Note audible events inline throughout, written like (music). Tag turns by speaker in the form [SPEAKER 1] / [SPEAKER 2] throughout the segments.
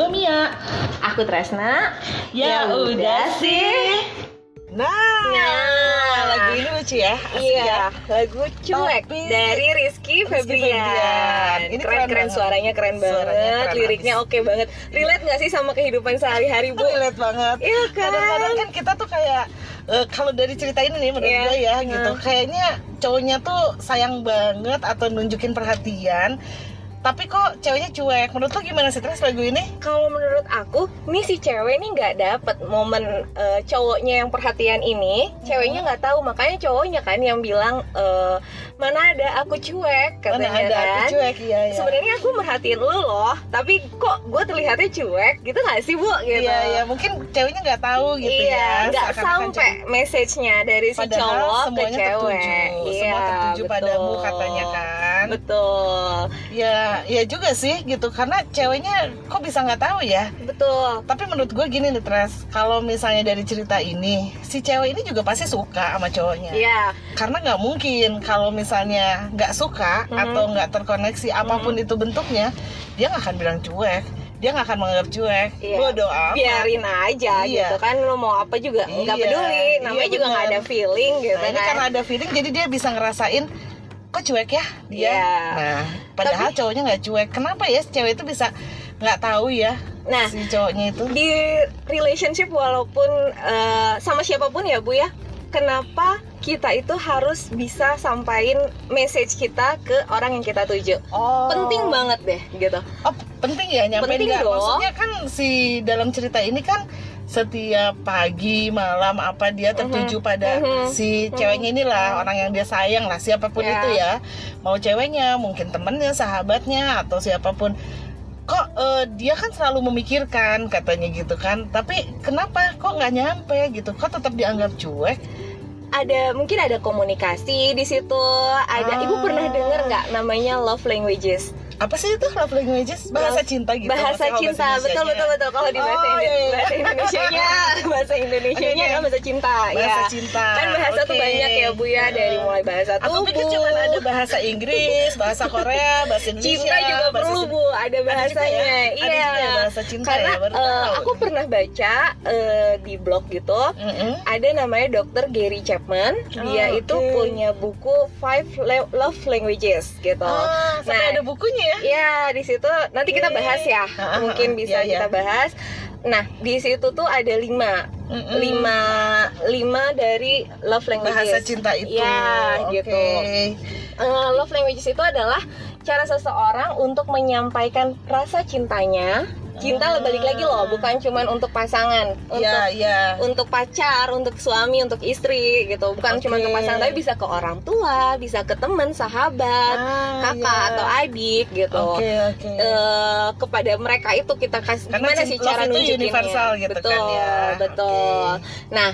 [SPEAKER 1] Gue Mia.
[SPEAKER 2] Aku Tresna.
[SPEAKER 1] Ya, udah sih. Nah,
[SPEAKER 2] Nah.
[SPEAKER 1] lagu ini lucu ya. asik
[SPEAKER 2] Iya,
[SPEAKER 1] ya.
[SPEAKER 2] lagu cuek
[SPEAKER 1] Tapi-
[SPEAKER 2] dari Rizky Febrian.
[SPEAKER 1] Febrian. Ini
[SPEAKER 2] keren,
[SPEAKER 1] keren
[SPEAKER 2] keren
[SPEAKER 1] banget.
[SPEAKER 2] suaranya keren
[SPEAKER 1] Suaranya
[SPEAKER 2] liriknya oke banget. Relate nggak sih sama kehidupan sehari-hari bu?
[SPEAKER 1] Relate banget.
[SPEAKER 2] Iya kan?
[SPEAKER 1] Kadang-kadang kan kita tuh kayak eh, kalau dari cerita ini nih menurut
[SPEAKER 2] Iya.
[SPEAKER 1] gue ya
[SPEAKER 2] Hmm.
[SPEAKER 1] gitu. Kayaknya cowoknya tuh sayang banget atau nunjukin perhatian. Tapi kok ceweknya cuek. Menurut lo gimana sih Tres lagu ini?
[SPEAKER 2] Kalau menurut aku, nih si cewek nih nggak dapet momen eh, cowoknya yang perhatian ini, ceweknya nggak tahu makanya cowoknya kan yang bilang eh, mana ada aku cuek
[SPEAKER 1] Mana
[SPEAKER 2] katanya
[SPEAKER 1] ada
[SPEAKER 2] kan.
[SPEAKER 1] aku cuek iya ya.
[SPEAKER 2] Sebenarnya aku merhatiin lu loh, tapi kok gue terlihatnya cuek gitu gak sih bu? Gitu.
[SPEAKER 1] Iya, iya, mungkin ceweknya nggak tahu gitu
[SPEAKER 2] iya,
[SPEAKER 1] ya.
[SPEAKER 2] nggak sampai message-nya dari si
[SPEAKER 1] Padahal
[SPEAKER 2] cowok ke
[SPEAKER 1] semuanya
[SPEAKER 2] cewek.
[SPEAKER 1] tertuju,
[SPEAKER 2] Iya,
[SPEAKER 1] semua tertuju
[SPEAKER 2] betul.
[SPEAKER 1] padamu katanya kan.
[SPEAKER 2] Betul,
[SPEAKER 1] Ya, ya juga sih gitu karena ceweknya kok bisa nggak tahu ya.
[SPEAKER 2] betul.
[SPEAKER 1] Tapi menurut gue gini nih Tres, kalau misalnya dari cerita ini, si cewek ini juga pasti suka sama cowoknya.
[SPEAKER 2] Iya,
[SPEAKER 1] Karena nggak mungkin kalau misalnya nggak suka
[SPEAKER 2] Mhm.
[SPEAKER 1] atau nggak terkoneksi apa pun itu bentuknya, dia nggak akan bilang cuek, dia nggak akan menganggap cuek.
[SPEAKER 2] Iya.
[SPEAKER 1] Bodoh amat.
[SPEAKER 2] biarin aja
[SPEAKER 1] Iya.
[SPEAKER 2] gitu kan lu mau apa juga nggak
[SPEAKER 1] Iya,
[SPEAKER 2] peduli namanya
[SPEAKER 1] iya
[SPEAKER 2] juga nggak ada feeling gitu
[SPEAKER 1] Nah, ini
[SPEAKER 2] kan
[SPEAKER 1] karena ada feeling jadi dia bisa ngerasain kok cuek ya dia.
[SPEAKER 2] Iya.
[SPEAKER 1] Nah, padahal cowoknya nggak cuek. Kenapa ya si cewek itu bisa nggak tahu ya
[SPEAKER 2] nah
[SPEAKER 1] si cowoknya itu?
[SPEAKER 2] di relationship walaupun eh, sama siapa pun ya bu ya kenapa kita itu harus bisa sampaikan message kita ke orang yang kita tuju
[SPEAKER 1] Oh.
[SPEAKER 2] penting banget deh gitu
[SPEAKER 1] Oh, penting ya nyampein
[SPEAKER 2] Penting
[SPEAKER 1] nggak?
[SPEAKER 2] dong.
[SPEAKER 1] Maksudnya kan si dalam cerita ini kan setiap pagi malam apa dia tertuju pada
[SPEAKER 2] Mhm.
[SPEAKER 1] si ceweknya inilah orang yang dia sayang lah siapa pun
[SPEAKER 2] Ya.
[SPEAKER 1] itu ya. Mau ceweknya mungkin temennya sahabatnya atau siapa pun. Kok eh, dia kan selalu memikirkan katanya gitu kan. Tapi kenapa? Kok nggak nyampe gitu? Kok tetap dianggap cuek?
[SPEAKER 2] Ada mungkin ada komunikasi di situ. Ada
[SPEAKER 1] Ah.
[SPEAKER 2] ibu pernah dengar nggak namanya love languages
[SPEAKER 1] apa sih itu love languages bahasa cinta gitu
[SPEAKER 2] bahasa
[SPEAKER 1] oh,
[SPEAKER 2] cinta betul
[SPEAKER 1] Indonesianya.
[SPEAKER 2] betul betul kalau di bahasa,
[SPEAKER 1] Oh,
[SPEAKER 2] Indo-
[SPEAKER 1] iya,
[SPEAKER 2] bahasa Indonesia-nya (laughs) bahasa Indonesia-nya
[SPEAKER 1] Oke, oke.
[SPEAKER 2] adalah bahasa cinta
[SPEAKER 1] bahasa
[SPEAKER 2] ya
[SPEAKER 1] cinta
[SPEAKER 2] kan bahasa tuh
[SPEAKER 1] Oke.
[SPEAKER 2] banyak ya bu ya dari mulai bahasa
[SPEAKER 1] Aku
[SPEAKER 2] tubuh
[SPEAKER 1] pikir cuma ada bahasa Inggris, bahasa Korea, bahasa Indonesia.
[SPEAKER 2] cinta juga
[SPEAKER 1] bahasa
[SPEAKER 2] perlu bu ada
[SPEAKER 1] Ada juga
[SPEAKER 2] bahasanya
[SPEAKER 1] ya? Ada
[SPEAKER 2] iya
[SPEAKER 1] juga ya bahasa cinta
[SPEAKER 2] karena
[SPEAKER 1] ya, baru
[SPEAKER 2] eh,
[SPEAKER 1] tahu.
[SPEAKER 2] aku pernah baca eh, di blog gitu
[SPEAKER 1] Mm-mm.
[SPEAKER 2] ada namanya dokter Gary Chapman dia
[SPEAKER 1] Oh,
[SPEAKER 2] itu
[SPEAKER 1] oke.
[SPEAKER 2] punya buku Five Love Languages gitu
[SPEAKER 1] Ah,
[SPEAKER 2] Nah,
[SPEAKER 1] ada bukunya ya?
[SPEAKER 2] Ya di situ nanti kita bahas ya, mungkin bisa
[SPEAKER 1] iya,
[SPEAKER 2] kita
[SPEAKER 1] iya.
[SPEAKER 2] bahas. Nah di situ tuh ada lima,
[SPEAKER 1] Mm-mm.
[SPEAKER 2] lima, lima dari love languages.
[SPEAKER 1] bahasa cinta itu.
[SPEAKER 2] Ya
[SPEAKER 1] Oke.
[SPEAKER 2] gitu. Eh, love languages itu adalah cara seseorang untuk menyampaikan rasa cintanya. Cinta
[SPEAKER 1] Ah.
[SPEAKER 2] balik lagi loh, bukan cuman untuk pasangan, untuk
[SPEAKER 1] Iya, iya.
[SPEAKER 2] untuk pacar, untuk suami, untuk istri gitu. Bukan
[SPEAKER 1] Oke.
[SPEAKER 2] cuma ke pasangan, tapi bisa ke orang tua, bisa ke teman, sahabat,
[SPEAKER 1] Ah,
[SPEAKER 2] kakak
[SPEAKER 1] iya.
[SPEAKER 2] atau adik gitu.
[SPEAKER 1] Oke, oke.
[SPEAKER 2] Eh, kepada mereka itu kita kasih
[SPEAKER 1] Karena
[SPEAKER 2] gimana sih cara
[SPEAKER 1] itu
[SPEAKER 2] nunjukinnya
[SPEAKER 1] universal gitu
[SPEAKER 2] betul,
[SPEAKER 1] kan ya.
[SPEAKER 2] betul
[SPEAKER 1] Oke.
[SPEAKER 2] nah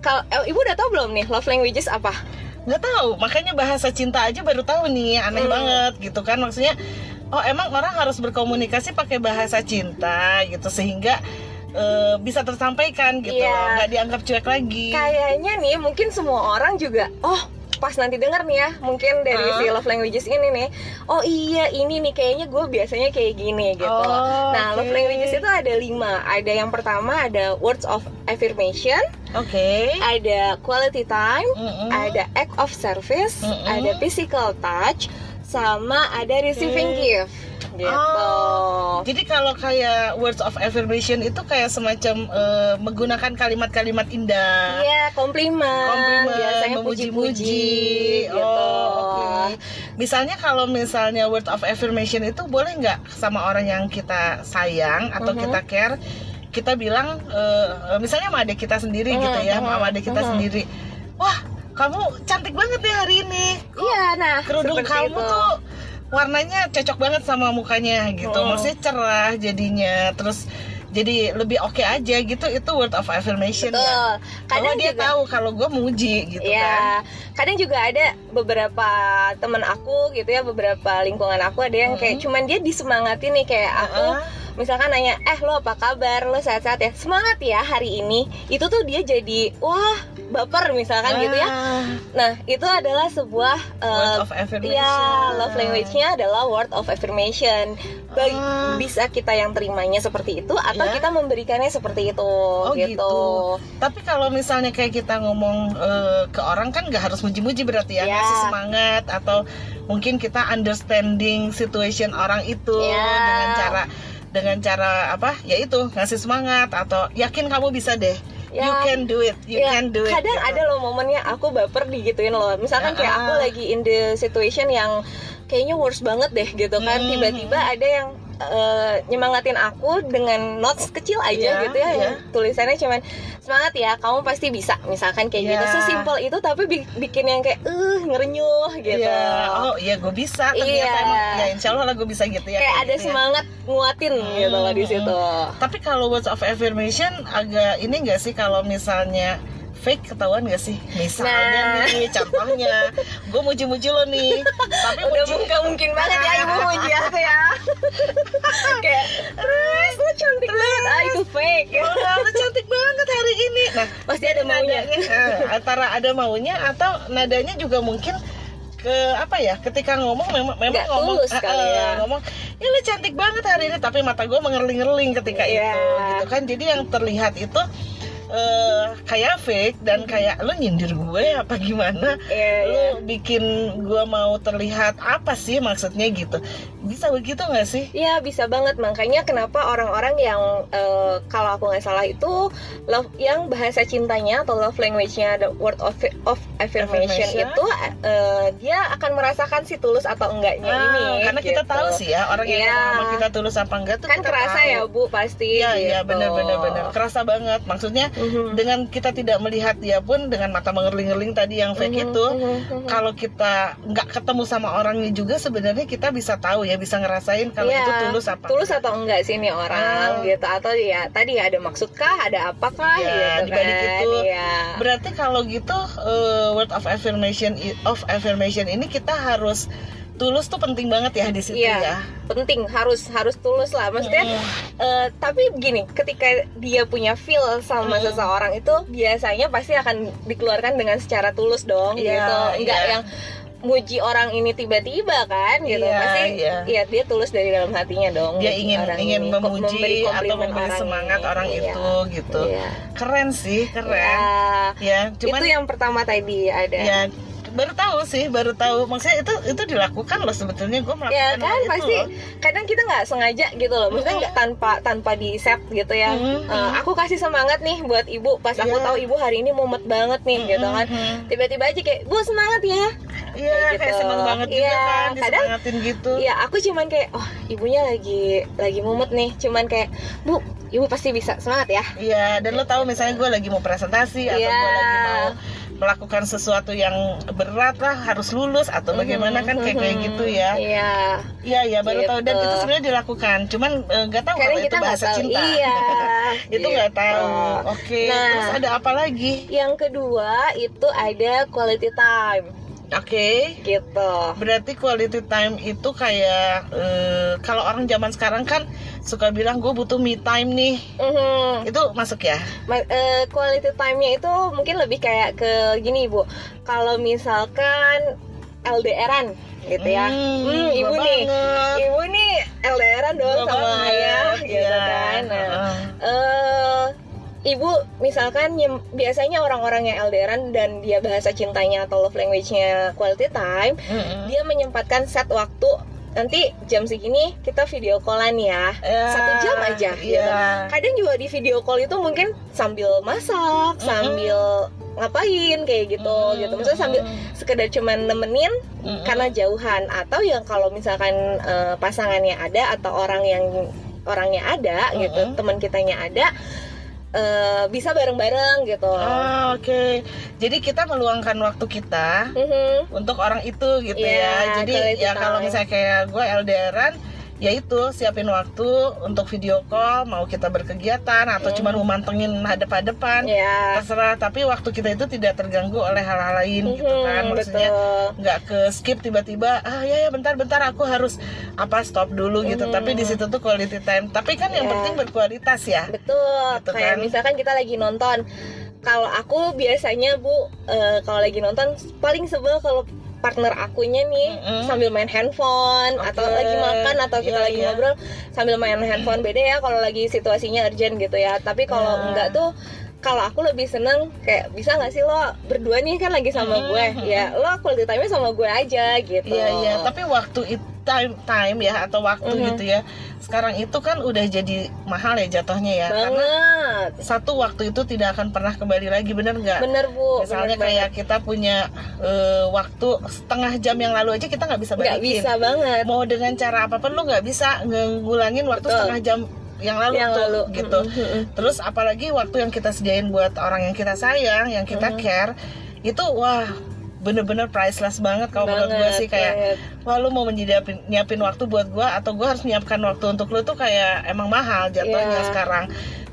[SPEAKER 2] kalau eh, ibu udah tahu belum nih love languages apa
[SPEAKER 1] nggak tahu makanya bahasa cinta aja baru tahu nih aneh
[SPEAKER 2] Hmm.
[SPEAKER 1] banget gitu kan maksudnya oh emang orang harus berkomunikasi pakai bahasa cinta gitu sehingga eh, bisa tersampaikan gitu
[SPEAKER 2] Iya.
[SPEAKER 1] nggak dianggap cuek lagi
[SPEAKER 2] kayaknya nih mungkin semua orang juga oh pas nanti denger nih ya mungkin dari
[SPEAKER 1] Hah?
[SPEAKER 2] si love languages ini nih oh iya ini nih kayaknya gue biasanya kayak gini gitu
[SPEAKER 1] Oh,
[SPEAKER 2] nah
[SPEAKER 1] oke.
[SPEAKER 2] love languages itu ada lima ada yang pertama ada words of affirmation
[SPEAKER 1] oke
[SPEAKER 2] ada quality time
[SPEAKER 1] Mm-mm.
[SPEAKER 2] ada act of service,
[SPEAKER 1] Mm-mm.
[SPEAKER 2] ada physical touch, sama ada receiving
[SPEAKER 1] Oke.
[SPEAKER 2] gift gitu.
[SPEAKER 1] Oh. Jadi kalau kayak words of affirmation itu kayak semacam eh, menggunakan kalimat-kalimat indah.
[SPEAKER 2] Iya, komplimen,
[SPEAKER 1] Komplimen,
[SPEAKER 2] biasanya
[SPEAKER 1] memuji-muji.
[SPEAKER 2] puji-puji gitu.
[SPEAKER 1] Oh, oke. Misalnya kalau misalnya word of affirmation itu boleh nggak sama orang yang kita sayang atau
[SPEAKER 2] Mhm.
[SPEAKER 1] kita care, kita bilang eh, misalnya sama adik kita sendiri
[SPEAKER 2] Mhm,
[SPEAKER 1] gitu ya,
[SPEAKER 2] mhm,
[SPEAKER 1] sama adik kita
[SPEAKER 2] mhm.
[SPEAKER 1] sendiri. Wah, kamu cantik banget ya hari ini.
[SPEAKER 2] Iya, nah
[SPEAKER 1] Kerudung kamu
[SPEAKER 2] itu.
[SPEAKER 1] tuh warnanya cocok banget sama mukanya gitu.
[SPEAKER 2] Hmm.
[SPEAKER 1] Maksudnya cerah jadinya. Terus jadi lebih oke aja gitu itu word of affirmation
[SPEAKER 2] Betul.
[SPEAKER 1] ya. Bahwa
[SPEAKER 2] Kadang
[SPEAKER 1] dia
[SPEAKER 2] juga
[SPEAKER 1] tahu kalau gue muji gitu kan.
[SPEAKER 2] Iya, kadang juga ada beberapa teman aku gitu ya, beberapa lingkungan aku ada yang kayak
[SPEAKER 1] Mhm.
[SPEAKER 2] cuman dia disemangati nih kayak aku
[SPEAKER 1] Heeh.
[SPEAKER 2] Misalkan nanya eh lo apa kabar lo sehat-sehat ya semangat ya hari ini itu tuh dia jadi wah baper misalkan gitu ya
[SPEAKER 1] Ah,
[SPEAKER 2] nah itu adalah sebuah uh,
[SPEAKER 1] word of affirmation
[SPEAKER 2] Ya, love language-nya adalah word of affirmation. Baik
[SPEAKER 1] Ah.
[SPEAKER 2] bisa kita yang terimanya seperti itu atau
[SPEAKER 1] Ya.
[SPEAKER 2] kita memberikannya seperti itu
[SPEAKER 1] Oh,
[SPEAKER 2] gitu.
[SPEAKER 1] gitu. Tapi kalau misalnya kayak kita ngomong eh, ke orang kan nggak harus muji-muji berarti ya,
[SPEAKER 2] Ya.
[SPEAKER 1] ngasih semangat atau mungkin kita understanding situation orang itu
[SPEAKER 2] Ya.
[SPEAKER 1] dengan cara dengan cara apa? Ya itu ngasih semangat atau yakin kamu bisa deh.
[SPEAKER 2] Ya.
[SPEAKER 1] You can do it. You
[SPEAKER 2] Ya,
[SPEAKER 1] can do it.
[SPEAKER 2] kadang
[SPEAKER 1] gitu.
[SPEAKER 2] ada loh momennya aku baper digituin loh. Misalkan
[SPEAKER 1] Ya,
[SPEAKER 2] kayak
[SPEAKER 1] ah.
[SPEAKER 2] aku lagi in the situation yang kayaknya worst banget deh gitu kan.
[SPEAKER 1] Hmm.
[SPEAKER 2] Tiba-tiba ada yang eh, nyemangatin aku dengan notes kecil aja
[SPEAKER 1] Ya,
[SPEAKER 2] gitu ya,
[SPEAKER 1] ya.
[SPEAKER 2] yang tulisannya cuman semangat ya, kamu pasti bisa. Misalkan kayak gitu
[SPEAKER 1] Ya.
[SPEAKER 2] sesimpel itu tapi bi- bikin yang kayak eh ngerenyuh gitu.
[SPEAKER 1] Iya. Oh iya gue bisa ternyata
[SPEAKER 2] Iya.
[SPEAKER 1] emang. Ya insya Allah lah gue bisa gitu ya.
[SPEAKER 2] kayak ada
[SPEAKER 1] gitu ya.
[SPEAKER 2] semangat nguatin gitu loh di
[SPEAKER 1] Hmm.
[SPEAKER 2] situ.
[SPEAKER 1] Tapi kalau words of affirmation agak ini enggak sih kalau misalnya fake ketahuan gak sih? Misalnya
[SPEAKER 2] Nah.
[SPEAKER 1] nih contohnya gue muji-muji lo nih tapi
[SPEAKER 2] Udah
[SPEAKER 1] muji
[SPEAKER 2] nggak mungkin banget ya ibu (laughs) muji aku ya. kayak terus lo cantik banget, ah itu fake.
[SPEAKER 1] Udah lo cantik banget hari ini Nah
[SPEAKER 2] Pasti ada maunya. (laughs)
[SPEAKER 1] eh, antara ada maunya atau nadanya juga mungkin ke apa ya ketika ngomong memang memang
[SPEAKER 2] Nggak
[SPEAKER 1] ngomong
[SPEAKER 2] tulus kali
[SPEAKER 1] eh,
[SPEAKER 2] ya.
[SPEAKER 1] ngomong ya lo cantik banget hari ini tapi mata gue mengerling-ngerling ketika
[SPEAKER 2] Iya.
[SPEAKER 1] itu gitu kan jadi yang terlihat itu eh, kayak fake dan kayak lo nyindir gue apa gimana
[SPEAKER 2] Iya,
[SPEAKER 1] lu
[SPEAKER 2] iya.
[SPEAKER 1] bikin gue mau terlihat apa sih maksudnya gitu bisa begitu nggak sih
[SPEAKER 2] Iya bisa banget makanya kenapa orang-orang yang eh, kalau aku nggak salah itu love yang bahasa cintanya atau love language-nya the word of of affirmation,
[SPEAKER 1] Affirmation.
[SPEAKER 2] itu eh, dia akan merasakan si tulus atau enggaknya
[SPEAKER 1] Ah,
[SPEAKER 2] ini
[SPEAKER 1] karena kita
[SPEAKER 2] gitu.
[SPEAKER 1] tahu sih ya orang yang
[SPEAKER 2] Iya.
[SPEAKER 1] ngomong sama kita tulus apa enggak tuh
[SPEAKER 2] kan
[SPEAKER 1] kita
[SPEAKER 2] kerasa
[SPEAKER 1] tahu.
[SPEAKER 2] ya bu pasti
[SPEAKER 1] Iya iya
[SPEAKER 2] gitu.
[SPEAKER 1] benar benar benar kerasa banget maksudnya
[SPEAKER 2] Mhm.
[SPEAKER 1] dengan kita tidak melihat dia pun dengan mata mengerling-ngerling tadi yang fake
[SPEAKER 2] Mhm,
[SPEAKER 1] itu
[SPEAKER 2] mhm, mhm.
[SPEAKER 1] kalau kita nggak ketemu sama orangnya juga sebenarnya kita bisa tahu ya bisa ngerasain kalau
[SPEAKER 2] Iya,
[SPEAKER 1] itu tulus apa
[SPEAKER 2] tulus atau enggak sih ini orang
[SPEAKER 1] Ah.
[SPEAKER 2] gitu atau ya tadi ada maksudkah ada apakah
[SPEAKER 1] Iya,
[SPEAKER 2] gitu
[SPEAKER 1] dibalik
[SPEAKER 2] kan
[SPEAKER 1] itu,
[SPEAKER 2] Iya.
[SPEAKER 1] berarti kalau gitu eh, word of affirmation of affirmation ini kita harus tulus tuh penting banget ya di situ
[SPEAKER 2] Iya.
[SPEAKER 1] ya
[SPEAKER 2] penting harus harus tulus lah maksudnya
[SPEAKER 1] Mm.
[SPEAKER 2] eh, tapi begini ketika dia punya feel sama
[SPEAKER 1] Hmm.
[SPEAKER 2] seseorang itu biasanya pasti akan dikeluarkan dengan secara tulus dong
[SPEAKER 1] Iya,
[SPEAKER 2] gitu enggak
[SPEAKER 1] iya.
[SPEAKER 2] yang muji orang ini tiba-tiba kan gitu
[SPEAKER 1] Iya,
[SPEAKER 2] pasti
[SPEAKER 1] iya.
[SPEAKER 2] ya dia tulus dari dalam hatinya dong
[SPEAKER 1] dia ingin
[SPEAKER 2] orang
[SPEAKER 1] ingin
[SPEAKER 2] ini,
[SPEAKER 1] memuji atau memberi
[SPEAKER 2] orang
[SPEAKER 1] semangat
[SPEAKER 2] ini.
[SPEAKER 1] orang
[SPEAKER 2] Iya,
[SPEAKER 1] itu gitu
[SPEAKER 2] iya.
[SPEAKER 1] keren sih keren
[SPEAKER 2] Ya,
[SPEAKER 1] cuman
[SPEAKER 2] itu yang pertama tadi ada
[SPEAKER 1] ya baru tahu sih baru tahu. Maksudnya itu itu dilakukan loh sebetulnya gue melakukan
[SPEAKER 2] ya kan
[SPEAKER 1] itu
[SPEAKER 2] pasti
[SPEAKER 1] loh.
[SPEAKER 2] kadang kita nggak sengaja gitu loh. Maksudnya nggak tanpa tanpa di set gitu ya.
[SPEAKER 1] Mhm.
[SPEAKER 2] Eh, aku kasih semangat nih buat ibu. Pas aku
[SPEAKER 1] Iya.
[SPEAKER 2] tahu ibu hari ini mumet banget nih gitu kan. Tiba-tiba aja kayak bu semangat ya.
[SPEAKER 1] Iya
[SPEAKER 2] Kayak
[SPEAKER 1] kayak
[SPEAKER 2] gitu.
[SPEAKER 1] seneng banget juga
[SPEAKER 2] Iya,
[SPEAKER 1] kan
[SPEAKER 2] kadang-
[SPEAKER 1] gitu.
[SPEAKER 2] Ya aku cuman kayak oh ibunya lagi lagi mumet nih. Cuman kayak bu ibu pasti bisa. Semangat ya.
[SPEAKER 1] Iya, dan lo tahu misalnya gue lagi mau presentasi atau
[SPEAKER 2] Iya.
[SPEAKER 1] gue lagi mau melakukan sesuatu yang berat lah harus lulus atau bagaimana kan kayak kayak gitu ya.
[SPEAKER 2] iya
[SPEAKER 1] Iya iya baru tahu dan
[SPEAKER 2] Gitu.
[SPEAKER 1] itu sebenarnya dilakukan, cuman eh, nggak tahu
[SPEAKER 2] kadang
[SPEAKER 1] kalau
[SPEAKER 2] kita
[SPEAKER 1] itu bahasa
[SPEAKER 2] tahu
[SPEAKER 1] cinta.
[SPEAKER 2] iya (laughs)
[SPEAKER 1] itu nggak
[SPEAKER 2] gitu.
[SPEAKER 1] tahu. Oke.
[SPEAKER 2] Nah.
[SPEAKER 1] Terus ada apa lagi?
[SPEAKER 2] yang kedua itu ada quality time
[SPEAKER 1] Oke.
[SPEAKER 2] gitu
[SPEAKER 1] Berarti quality time itu kayak eh, kalau orang zaman sekarang kan suka bilang gue butuh me time nih.
[SPEAKER 2] Mhm.
[SPEAKER 1] Itu masuk ya?
[SPEAKER 2] Ma- eh, quality time-nya itu mungkin lebih kayak ke gini ibu kalau misalkan LDRan gitu ya
[SPEAKER 1] Hmm,
[SPEAKER 2] Hmm, ibu nih
[SPEAKER 1] banget.
[SPEAKER 2] ibu nih LDRan dong sama ayah gitu
[SPEAKER 1] iya.
[SPEAKER 2] kan nah
[SPEAKER 1] Heeh.
[SPEAKER 2] eh ibu misalkan biasanya orang-orang yang LDRan dan dia bahasa cintanya atau love language-nya quality time
[SPEAKER 1] Mm-mm.
[SPEAKER 2] dia menyempatkan set waktu nanti jam segini kita video callan ya
[SPEAKER 1] Ya,
[SPEAKER 2] satu jam aja gitu
[SPEAKER 1] Iya.
[SPEAKER 2] kadang juga di video call itu mungkin sambil masak sambil ngapain kayak gitu
[SPEAKER 1] Mm-mm.
[SPEAKER 2] gitu maksudnya sambil sekedar cuman nemenin
[SPEAKER 1] Mm-mm.
[SPEAKER 2] karena jauhan atau yang kalau misalkan eh, pasangannya ada atau orang yang orangnya ada gitu
[SPEAKER 1] Mm-mm.
[SPEAKER 2] teman kitanya ada eh, bisa bareng-bareng gitu
[SPEAKER 1] Ah, oke. Jadi kita meluangkan waktu kita
[SPEAKER 2] Mhm.
[SPEAKER 1] untuk orang itu gitu
[SPEAKER 2] Iya,
[SPEAKER 1] ya. Jadi
[SPEAKER 2] quality
[SPEAKER 1] ya kalau misalnya kayak gue LDRan ya itu siapin waktu untuk video call mau kita berkegiatan atau
[SPEAKER 2] Mhm.
[SPEAKER 1] cuma mau mantengin hadap-hadapan
[SPEAKER 2] ya
[SPEAKER 1] terserah. Tapi waktu kita itu tidak terganggu oleh hal-hal lain gitu kan. Maksudnya nggak ke skip tiba-tiba ah ya ya bentar-bentar aku harus apa stop dulu gitu.
[SPEAKER 2] Mhm.
[SPEAKER 1] tapi di situ tuh quality time. Tapi kan yang
[SPEAKER 2] Ya.
[SPEAKER 1] penting berkualitas ya.
[SPEAKER 2] Betul.
[SPEAKER 1] Gitu
[SPEAKER 2] kayak
[SPEAKER 1] kan.
[SPEAKER 2] misalkan kita lagi nonton. Kalau aku biasanya bu eh, kalau lagi nonton paling sebel kalau partner akunya nih
[SPEAKER 1] Mm-mm.
[SPEAKER 2] sambil main handphone
[SPEAKER 1] Oke.
[SPEAKER 2] atau lagi makan atau kita
[SPEAKER 1] Iya,
[SPEAKER 2] lagi
[SPEAKER 1] iya.
[SPEAKER 2] ngobrol sambil main handphone beda ya kalau lagi situasinya urgent gitu ya tapi kalau
[SPEAKER 1] Ya.
[SPEAKER 2] enggak tuh kalau aku lebih seneng kayak bisa nggak sih lo berdua nih kan lagi sama gue ya lo quality time sama gue aja gitu
[SPEAKER 1] Iya iya, tapi waktu itu time time ya atau waktu
[SPEAKER 2] Mhm.
[SPEAKER 1] gitu ya. Sekarang itu kan udah jadi mahal ya jatuhnya ya. Karena
[SPEAKER 2] banget
[SPEAKER 1] satu waktu itu tidak akan pernah kembali lagi, bener nggak?
[SPEAKER 2] bener bu
[SPEAKER 1] Misalnya
[SPEAKER 2] bener
[SPEAKER 1] kayak kita punya eh, waktu setengah jam yang lalu aja kita nggak bisa
[SPEAKER 2] banget. nggak
[SPEAKER 1] balikin.
[SPEAKER 2] bisa banget
[SPEAKER 1] Mau dengan cara apa pun lu nggak bisa ngulangin waktu
[SPEAKER 2] Betul.
[SPEAKER 1] setengah jam yang lalu
[SPEAKER 2] yang
[SPEAKER 1] tuh
[SPEAKER 2] lalu
[SPEAKER 1] gitu. Terus apalagi waktu yang kita sediain buat orang yang kita sayang, yang kita care, itu wah bener-bener priceless banget kalau menurut gue sih kayak
[SPEAKER 2] banget.
[SPEAKER 1] wah lu mau menyiapin nyiapin waktu buat gue atau gue harus nyiapkan waktu untuk lu tuh kayak emang mahal jatuhnya
[SPEAKER 2] Iya.
[SPEAKER 1] sekarang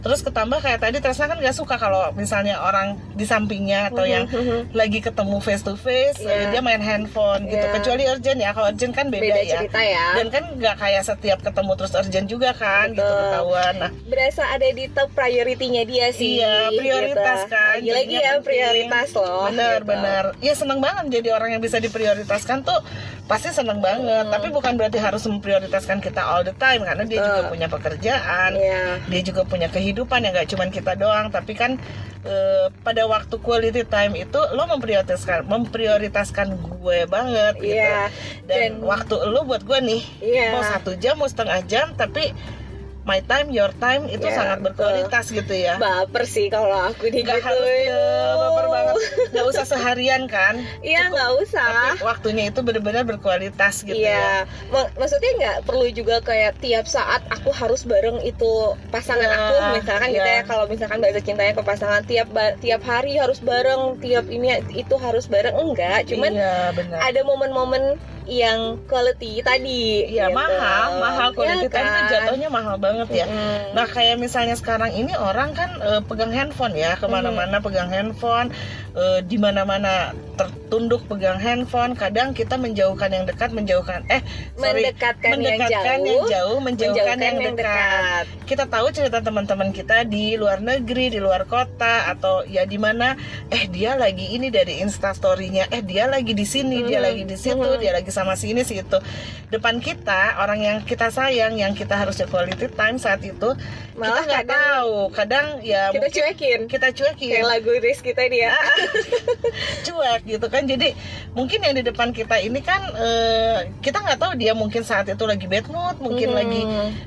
[SPEAKER 1] terus ketambah kayak tadi Tresna kan gak suka kalau misalnya orang di sampingnya atau yang
[SPEAKER 2] Mhm,
[SPEAKER 1] lagi ketemu face to face
[SPEAKER 2] Iya.
[SPEAKER 1] dia main handphone gitu
[SPEAKER 2] Iya.
[SPEAKER 1] kecuali urgent ya kalau urgent kan beda,
[SPEAKER 2] beda
[SPEAKER 1] ya
[SPEAKER 2] cerita ya
[SPEAKER 1] dan kan nggak kayak setiap ketemu terus urgent juga kan gitu
[SPEAKER 2] Betul.
[SPEAKER 1] ketahuan nah
[SPEAKER 2] berasa ada di top priority-nya dia sih
[SPEAKER 1] Iya, prioritas
[SPEAKER 2] gitu.
[SPEAKER 1] kan,
[SPEAKER 2] lagi lagi
[SPEAKER 1] jadinya
[SPEAKER 2] ya
[SPEAKER 1] penting.
[SPEAKER 2] prioritas loh
[SPEAKER 1] bener
[SPEAKER 2] gitu.
[SPEAKER 1] bener ya seneng banget jadi orang yang bisa diprioritaskan tuh pasti seneng banget
[SPEAKER 2] Hmm.
[SPEAKER 1] tapi bukan berarti harus memprioritaskan kita all the time karena dia
[SPEAKER 2] Betul.
[SPEAKER 1] juga punya pekerjaan
[SPEAKER 2] Iya.
[SPEAKER 1] dia juga punya kehidupan yang gak cuman kita doang tapi kan eh, pada waktu quality time itu lo memprioritaskan memprioritaskan gue banget gitu
[SPEAKER 2] Iya.
[SPEAKER 1] dan,
[SPEAKER 2] Dan-
[SPEAKER 1] waktu lo buat gue nih
[SPEAKER 2] Iya.
[SPEAKER 1] mau satu jam mau setengah jam tapi my time your time itu
[SPEAKER 2] Iya,
[SPEAKER 1] sangat
[SPEAKER 2] betul.
[SPEAKER 1] berkualitas gitu ya.
[SPEAKER 2] Baper sih kalau aku digituin
[SPEAKER 1] harus ya, baper banget. Nggak usah seharian kan?
[SPEAKER 2] Iya nggak usah.
[SPEAKER 1] Tapi waktunya itu benar-benar berkualitas gitu ya.
[SPEAKER 2] Iya, Mak- maksudnya nggak perlu juga kayak tiap saat aku harus bareng itu pasangan
[SPEAKER 1] Iya,
[SPEAKER 2] aku, misalkan gitu
[SPEAKER 1] iya.
[SPEAKER 2] ya. Kalau misalkan bahasa cintanya ke pasangan tiap tiap hari harus bareng, tiap ini itu harus bareng. Enggak. Cuman
[SPEAKER 1] iya benar.
[SPEAKER 2] ada momen-momen yang quality tadi.
[SPEAKER 1] Iya
[SPEAKER 2] gitu.
[SPEAKER 1] mahal, mahal quality
[SPEAKER 2] Iya
[SPEAKER 1] time tuh
[SPEAKER 2] kan?
[SPEAKER 1] jatuhnya mahal banget ya.
[SPEAKER 2] Mm-mm.
[SPEAKER 1] Nah kayak misalnya sekarang ini orang kan eh, pegang handphone ya ke mana-mana
[SPEAKER 2] Hmm.
[SPEAKER 1] pegang handphone, eh, di mana-mana tertunduk pegang handphone. Kadang kita menjauhkan yang dekat, menjauhkan eh sorry,
[SPEAKER 2] mendekatkan,
[SPEAKER 1] mendekatkan
[SPEAKER 2] yang
[SPEAKER 1] yang
[SPEAKER 2] jauh,
[SPEAKER 1] jauh, menjauhkan, yang,
[SPEAKER 2] yang
[SPEAKER 1] dekat.
[SPEAKER 2] dekat.
[SPEAKER 1] Kita tahu cerita teman-teman kita di luar negeri, di luar kota atau ya di mana eh dia lagi ini dari instastorynya, eh dia lagi di sini, dia
[SPEAKER 2] Mhm.
[SPEAKER 1] lagi di situ,
[SPEAKER 2] Mhm.
[SPEAKER 1] dia lagi sama si ini si itu. Depan kita orang yang kita sayang, yang kita harusnya quality time saat itu
[SPEAKER 2] Malah
[SPEAKER 1] kita nggak tahu. Kadang ya
[SPEAKER 2] kita cuekin.
[SPEAKER 1] kita cuekin
[SPEAKER 2] Kayak lagu Riz kita dia. (laughs)
[SPEAKER 1] cuek gitu kan jadi mungkin yang di depan kita ini kan eh, kita nggak tahu dia mungkin saat itu lagi bad mood mungkin
[SPEAKER 2] Hmm.
[SPEAKER 1] lagi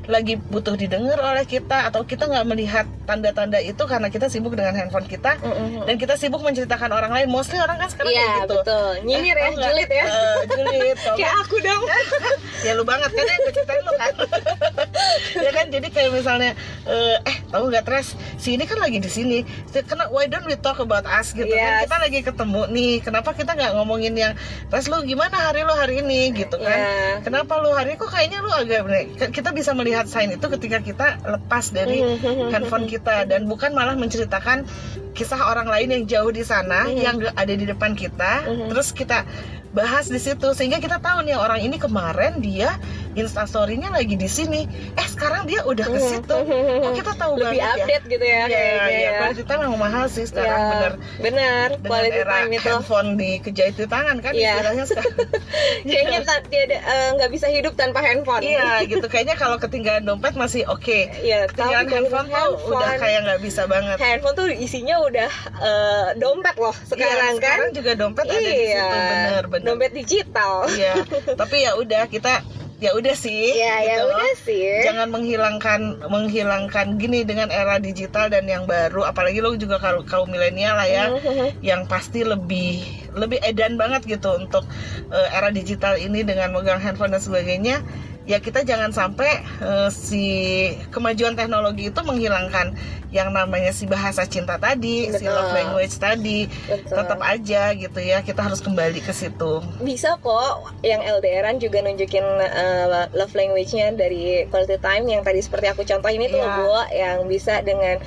[SPEAKER 1] lagi butuh didengar oleh kita atau kita nggak melihat tanda-tanda itu karena kita sibuk dengan handphone kita
[SPEAKER 2] Mm-mm.
[SPEAKER 1] dan kita sibuk menceritakan orang lain mostly orang kan sekarang
[SPEAKER 2] Iya
[SPEAKER 1] kayak gitu
[SPEAKER 2] betul. Nyinyir
[SPEAKER 1] Eh,
[SPEAKER 2] ya,
[SPEAKER 1] tau nggak?
[SPEAKER 2] julid ya.
[SPEAKER 1] Eh, julid
[SPEAKER 2] Kayak aku dong. (laughs)
[SPEAKER 1] ya lu banget kan ya ceritain lu kan (laughs) ya kan jadi kayak misalnya eh, eh tahu nggak Tres si ini kan lagi di sini kenapa why don't we talk about us gitu kan
[SPEAKER 2] Yes.
[SPEAKER 1] kita lagi ketemu nih kenapa kita nggak ngomongin yang Tres lu gimana hari lu hari ini gitu kan
[SPEAKER 2] Iya.
[SPEAKER 1] kenapa lu hari ini kok kayaknya lu agak kita bisa melihat sign itu ketika kita lepas dari (laughs) handphone kita dan bukan malah menceritakan kisah orang lain yang jauh di sana
[SPEAKER 2] Mhm.
[SPEAKER 1] yang ada di depan kita
[SPEAKER 2] Mhm.
[SPEAKER 1] terus kita bahas di situ sehingga kita tahu nih orang ini kemarin dia instastorynya lagi di sini. Eh sekarang dia udah ke situ. (laughs) Kok kita tahu
[SPEAKER 2] lebih
[SPEAKER 1] banget
[SPEAKER 2] update gitu ya
[SPEAKER 1] ya Iya,
[SPEAKER 2] kayaknya
[SPEAKER 1] iya,
[SPEAKER 2] ya.
[SPEAKER 1] quality time memang mahal sih sekarang
[SPEAKER 2] Ya,
[SPEAKER 1] bener.
[SPEAKER 2] benar
[SPEAKER 1] dengan
[SPEAKER 2] quality
[SPEAKER 1] era
[SPEAKER 2] time itu.
[SPEAKER 1] handphone dikejait di tangan kan
[SPEAKER 2] Iya.
[SPEAKER 1] istilahnya (laughs) sekarang.
[SPEAKER 2] Kayaknya ada- eh, nggak bisa hidup tanpa handphone.
[SPEAKER 1] Iya (laughs) gitu. Kayaknya kalau ketinggalan dompet masih oke.
[SPEAKER 2] Iya,
[SPEAKER 1] ketinggalan
[SPEAKER 2] tapi
[SPEAKER 1] handphone,
[SPEAKER 2] kalau
[SPEAKER 1] tuh udah
[SPEAKER 2] handphone-
[SPEAKER 1] kayak nggak bisa banget.
[SPEAKER 2] handphone tuh isinya udah eh, dompet loh sekarang
[SPEAKER 1] Iya,
[SPEAKER 2] kan.
[SPEAKER 1] sekarang juga dompet ada di
[SPEAKER 2] iya
[SPEAKER 1] situ bener bener.
[SPEAKER 2] dompet digital.
[SPEAKER 1] Iya tapi ya udah kita ya udah sih
[SPEAKER 2] Iya, ya
[SPEAKER 1] gitu.
[SPEAKER 2] udah sih
[SPEAKER 1] jangan menghilangkan menghilangkan gini dengan era digital dan yang baru apalagi lo juga kalau kaum milenial lah ya
[SPEAKER 2] Mhm.
[SPEAKER 1] yang pasti lebih lebih edan banget gitu untuk eh, era digital ini dengan megang handphone dan sebagainya ya kita jangan sampai eh, si kemajuan teknologi itu menghilangkan yang namanya si bahasa cinta tadi, si
[SPEAKER 2] Betul.
[SPEAKER 1] love language tadi.
[SPEAKER 2] Betul.
[SPEAKER 1] Tetap aja gitu ya, kita harus kembali ke situ.
[SPEAKER 2] bisa kok yang LDRan juga nunjukin uh, love language-nya dari quality time yang tadi seperti aku contohin itu
[SPEAKER 1] Iya.
[SPEAKER 2] loh Bu yang bisa dengan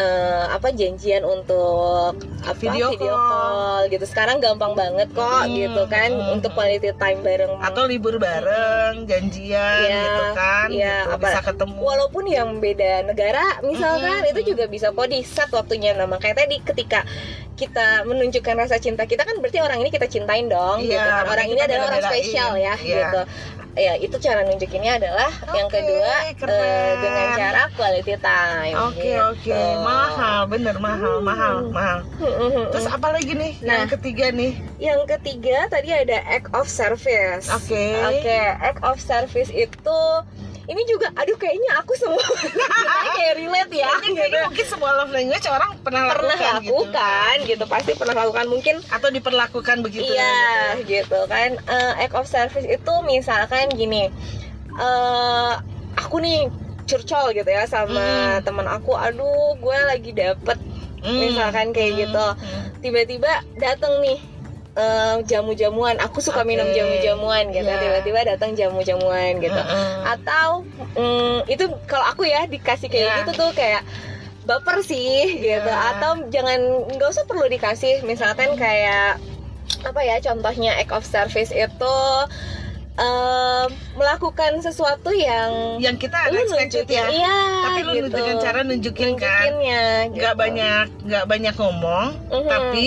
[SPEAKER 2] uh, apa janjian untuk apa
[SPEAKER 1] Video call.
[SPEAKER 2] call gitu sekarang gampang banget kok
[SPEAKER 1] Hmm,
[SPEAKER 2] gitu kan
[SPEAKER 1] hmm,
[SPEAKER 2] untuk
[SPEAKER 1] hmm.
[SPEAKER 2] quality time bareng
[SPEAKER 1] Atau libur bareng, janjian
[SPEAKER 2] Iya,
[SPEAKER 1] gitu kan,
[SPEAKER 2] iya,
[SPEAKER 1] gitu,
[SPEAKER 2] apa-
[SPEAKER 1] bisa ketemu.
[SPEAKER 2] walaupun yang beda negara misalkan
[SPEAKER 1] Mhm.
[SPEAKER 2] itu juga bisa kok di set waktunya nah makanya tadi ketika kita menunjukkan rasa cinta kita kan berarti orang ini kita cintain dong
[SPEAKER 1] Iya,
[SPEAKER 2] gitu kan orang
[SPEAKER 1] kita
[SPEAKER 2] ini adalah orang spesial ya
[SPEAKER 1] Iya.
[SPEAKER 2] gitu ya itu cara nunjukinnya adalah yang
[SPEAKER 1] Oke,
[SPEAKER 2] kedua eh, dengan cara quality time
[SPEAKER 1] Oke
[SPEAKER 2] gitu.
[SPEAKER 1] oke, mahal, bener mahal, mahal, mahal.
[SPEAKER 2] Mhm.
[SPEAKER 1] Terus apa lagi nih?
[SPEAKER 2] Nah.
[SPEAKER 1] Yang ketiga nih.
[SPEAKER 2] yang ketiga tadi ada act of service
[SPEAKER 1] Oke.
[SPEAKER 2] Oke, act of service itu ini juga aduh kayaknya aku semua (laughs) kayak relate ya
[SPEAKER 1] Kayaknya
[SPEAKER 2] gitu.
[SPEAKER 1] mungkin semua love language orang pernah,
[SPEAKER 2] pernah
[SPEAKER 1] lakukan,
[SPEAKER 2] lakukan gitu. pasti pernah lakukan mungkin
[SPEAKER 1] atau diperlakukan begitu.
[SPEAKER 2] iya gitu kan Eh, act of service itu misalkan gini eh aku nih curcol gitu ya sama
[SPEAKER 1] Hmm.
[SPEAKER 2] teman aku aduh gue lagi dapet
[SPEAKER 1] Hmm.
[SPEAKER 2] misalkan kayak
[SPEAKER 1] Hmm.
[SPEAKER 2] gitu
[SPEAKER 1] Hmm.
[SPEAKER 2] tiba-tiba dateng nih eh, jamu-jamuan aku suka minum
[SPEAKER 1] Oke.
[SPEAKER 2] jamu-jamuan gitu
[SPEAKER 1] Iya.
[SPEAKER 2] tiba-tiba datang jamu-jamuan gitu
[SPEAKER 1] Mm-mm.
[SPEAKER 2] atau mm, itu kalau aku ya dikasih kayak
[SPEAKER 1] Iya.
[SPEAKER 2] gitu tuh kayak baper sih gitu
[SPEAKER 1] Iya.
[SPEAKER 2] atau jangan nggak usah perlu dikasih misalkan kayak apa ya contohnya act of service itu em, melakukan sesuatu yang
[SPEAKER 1] yang kita unexpected
[SPEAKER 2] nunjukin
[SPEAKER 1] ya.
[SPEAKER 2] iya
[SPEAKER 1] Tapi lu
[SPEAKER 2] gitu.
[SPEAKER 1] dengan cara nunjukin kan,
[SPEAKER 2] nunjukinnya
[SPEAKER 1] nggak
[SPEAKER 2] gitu.
[SPEAKER 1] banyak nggak banyak ngomong,
[SPEAKER 2] Mhm.
[SPEAKER 1] tapi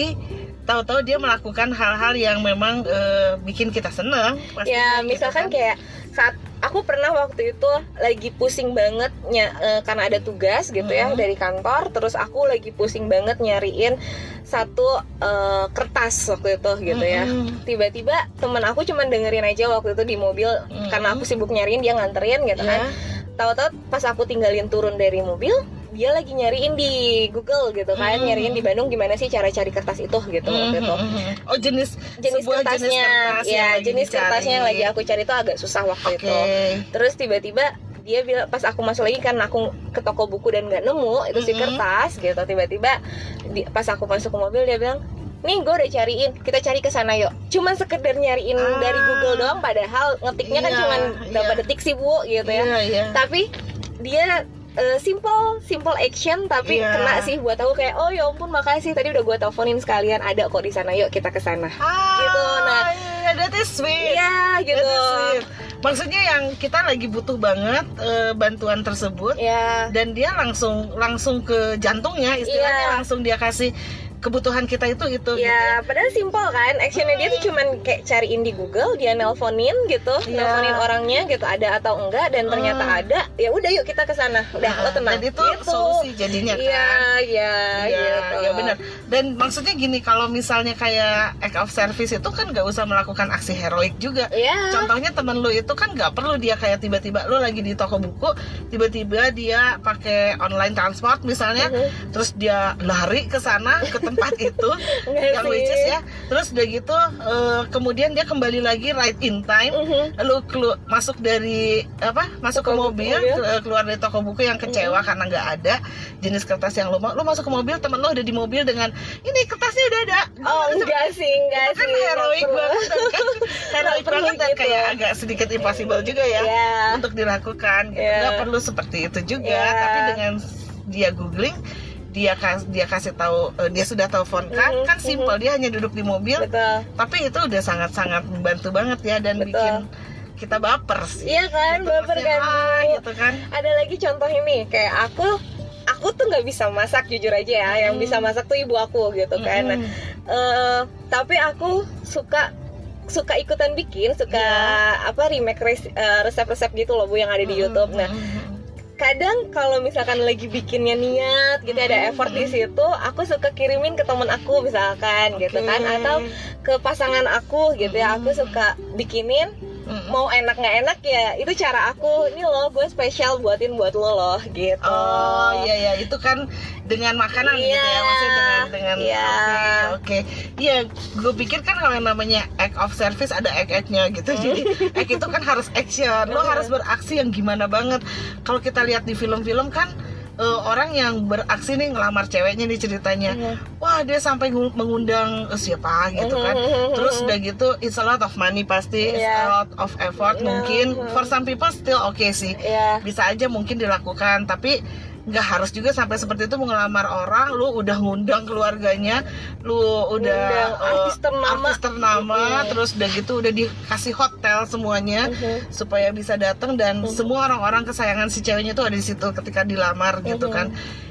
[SPEAKER 1] tahu-tahu dia melakukan hal-hal yang memang eh, bikin kita seneng.
[SPEAKER 2] ya
[SPEAKER 1] gitu
[SPEAKER 2] misalkan
[SPEAKER 1] kan.
[SPEAKER 2] kayak saat aku pernah waktu itu lagi pusing banget ny- eh, karena ada tugas gitu ya
[SPEAKER 1] Mhm.
[SPEAKER 2] dari kantor terus aku lagi pusing banget nyariin satu eh, kertas waktu itu gitu ya
[SPEAKER 1] Mm-mm.
[SPEAKER 2] tiba-tiba temen aku cuman dengerin aja waktu itu di mobil
[SPEAKER 1] Mhm.
[SPEAKER 2] karena aku sibuk nyariin dia nganterin gitu kan
[SPEAKER 1] Ya.
[SPEAKER 2] tahu-tahu pas aku tinggalin turun dari mobil dia lagi nyariin di Google gitu kan
[SPEAKER 1] Mhm.
[SPEAKER 2] nyariin di Bandung gimana sih cara cari kertas itu gitu waktu itu
[SPEAKER 1] Mhm. Oh jenis
[SPEAKER 2] jenis kertasnya
[SPEAKER 1] jenis kertas
[SPEAKER 2] ya jenis
[SPEAKER 1] dicari.
[SPEAKER 2] kertasnya yang lagi aku cari itu agak susah waktu
[SPEAKER 1] Oke.
[SPEAKER 2] itu terus tiba-tiba dia bilang pas aku masuk lagi karena aku ke toko buku dan nggak nemu itu si
[SPEAKER 1] Mhm.
[SPEAKER 2] kertas gitu tiba-tiba di- pas aku masuk ke mobil dia bilang nih gue udah cariin kita cari ke sana yuk cuman sekedar nyariin
[SPEAKER 1] Ah.
[SPEAKER 2] dari Google doang padahal ngetiknya kan
[SPEAKER 1] Iya,
[SPEAKER 2] cuman berapa
[SPEAKER 1] iya.
[SPEAKER 2] detik sih bu gitu ya
[SPEAKER 1] Iya, iya.
[SPEAKER 2] tapi dia eh, simple simple action tapi
[SPEAKER 1] Iya.
[SPEAKER 2] kena sih buat aku kayak oh ya ampun makasih tadi udah gue teleponin sekalian ada kok di sana yuk kita ke sana
[SPEAKER 1] Ah,
[SPEAKER 2] Gitu, nah.
[SPEAKER 1] iya, that is sweet.
[SPEAKER 2] iya gitu
[SPEAKER 1] That is sweet. Maksudnya yang kita lagi butuh banget eh, bantuan tersebut
[SPEAKER 2] ya
[SPEAKER 1] dan dia langsung langsung ke jantungnya istilahnya
[SPEAKER 2] Iya.
[SPEAKER 1] langsung dia kasih kebutuhan kita itu itu gitu
[SPEAKER 2] Ya, padahal simple kan. Actionnya dia tuh cuman kayak cariin di Google, dia nelponin gitu,
[SPEAKER 1] Iya.
[SPEAKER 2] nelponin orangnya gitu, ada atau enggak, dan ternyata
[SPEAKER 1] Hmm.
[SPEAKER 2] ada. Ya udah yuk kita ke sana. Udah,
[SPEAKER 1] Nah,
[SPEAKER 2] lo tenang.
[SPEAKER 1] Dan itu
[SPEAKER 2] Gitu.
[SPEAKER 1] solusi jadinya kan.
[SPEAKER 2] Iya, iya,
[SPEAKER 1] Iya,
[SPEAKER 2] gitu.
[SPEAKER 1] ya benar. Dan maksudnya gini, kalau misalnya kayak act of service itu kan nggak usah melakukan aksi heroik juga.
[SPEAKER 2] Iya.
[SPEAKER 1] Contohnya temen lu itu kan nggak perlu dia kayak tiba-tiba lu lagi di toko buku, tiba-tiba dia pakai online transport misalnya,
[SPEAKER 2] Mhm.
[SPEAKER 1] terus dia lari ke sana ke tempat itu, (laughs) yang which is ya. Terus udah gitu, eh, kemudian dia kembali lagi right in time.
[SPEAKER 2] Mhm.
[SPEAKER 1] Lu kelu- masuk dari apa? Masuk ke
[SPEAKER 2] Toko buku,
[SPEAKER 1] mobil, ke- keluar dari toko buku yang kecewa karena nggak ada jenis kertas yang lu mau. Lu masuk ke mobil, temen lu udah di mobil dengan ini kertasnya udah ada.
[SPEAKER 2] Oh, enggak sih, enggak
[SPEAKER 1] kan
[SPEAKER 2] sih. enggak
[SPEAKER 1] heroik banget kan (laughs) heroik banget dan
[SPEAKER 2] gitu.
[SPEAKER 1] kayak agak sedikit impossible juga ya
[SPEAKER 2] Iya.
[SPEAKER 1] untuk dilakukan gitu.
[SPEAKER 2] Iya.
[SPEAKER 1] Nggak perlu seperti itu juga
[SPEAKER 2] Iya.
[SPEAKER 1] tapi dengan dia googling dia kas dia kasih tahu eh, dia sudah teleponkan
[SPEAKER 2] Mhm,
[SPEAKER 1] kan simple dia hanya duduk di mobil
[SPEAKER 2] Betul.
[SPEAKER 1] tapi itu udah sangat-sangat membantu banget ya dan
[SPEAKER 2] Betul.
[SPEAKER 1] bikin kita baper sih
[SPEAKER 2] Iya kan,
[SPEAKER 1] Gitu,
[SPEAKER 2] baper kan.
[SPEAKER 1] ah, gitu kan
[SPEAKER 2] ada lagi contoh ini kayak aku aku tuh nggak bisa masak jujur aja ya yang
[SPEAKER 1] Hmm.
[SPEAKER 2] bisa masak tuh ibu aku gitu kan Nah,
[SPEAKER 1] Mm-mm.
[SPEAKER 2] eh, tapi aku suka suka ikutan bikin suka
[SPEAKER 1] Iya.
[SPEAKER 2] apa remake eh, resep-resep gitu loh bu yang ada di YouTube nah. Kadang kalau misalkan lagi bikinnya niat gitu ada
[SPEAKER 1] Hmm.
[SPEAKER 2] effort di situ aku suka kirimin ke temen aku misalkan gitu kan atau ke pasangan aku gitu ya aku suka bikinin
[SPEAKER 1] Mm-mm.
[SPEAKER 2] mau enak nggak enak ya itu cara aku ini loh gue spesial buatin buat lo loh gitu
[SPEAKER 1] Oh iya ya itu kan dengan makanan gitu
[SPEAKER 2] Iya.
[SPEAKER 1] ya maksudnya dengan dengan
[SPEAKER 2] Iya.
[SPEAKER 1] oke oke iya gue pikir kan kalau yang namanya act of service ada act actnya gitu
[SPEAKER 2] Hmm.
[SPEAKER 1] jadi act itu kan harus action lo harus beraksi yang gimana banget kalau kita lihat di film-film kan eh, orang yang beraksi nih ngelamar ceweknya nih ceritanya
[SPEAKER 2] Mhm.
[SPEAKER 1] wah dia sampai ngu- mengundang eh, siapa gitu kan
[SPEAKER 2] Mhm.
[SPEAKER 1] terus udah gitu it's a lot of money pasti it's a
[SPEAKER 2] Iya.
[SPEAKER 1] lot of effort
[SPEAKER 2] Iya.
[SPEAKER 1] mungkin for some people still oke sih
[SPEAKER 2] ya
[SPEAKER 1] bisa aja mungkin dilakukan tapi nggak harus juga sampai seperti itu mengelamar orang lu udah ngundang keluarganya lu udah
[SPEAKER 2] Ngundang
[SPEAKER 1] eh,
[SPEAKER 2] artis ternama.
[SPEAKER 1] artis ternama,
[SPEAKER 2] Mhm.
[SPEAKER 1] terus udah gitu udah dikasih hotel semuanya
[SPEAKER 2] Mhm.
[SPEAKER 1] supaya bisa datang dan semua orang-orang kesayangan si ceweknya tuh ada di situ ketika dilamar gitu
[SPEAKER 2] Mhm.
[SPEAKER 1] kan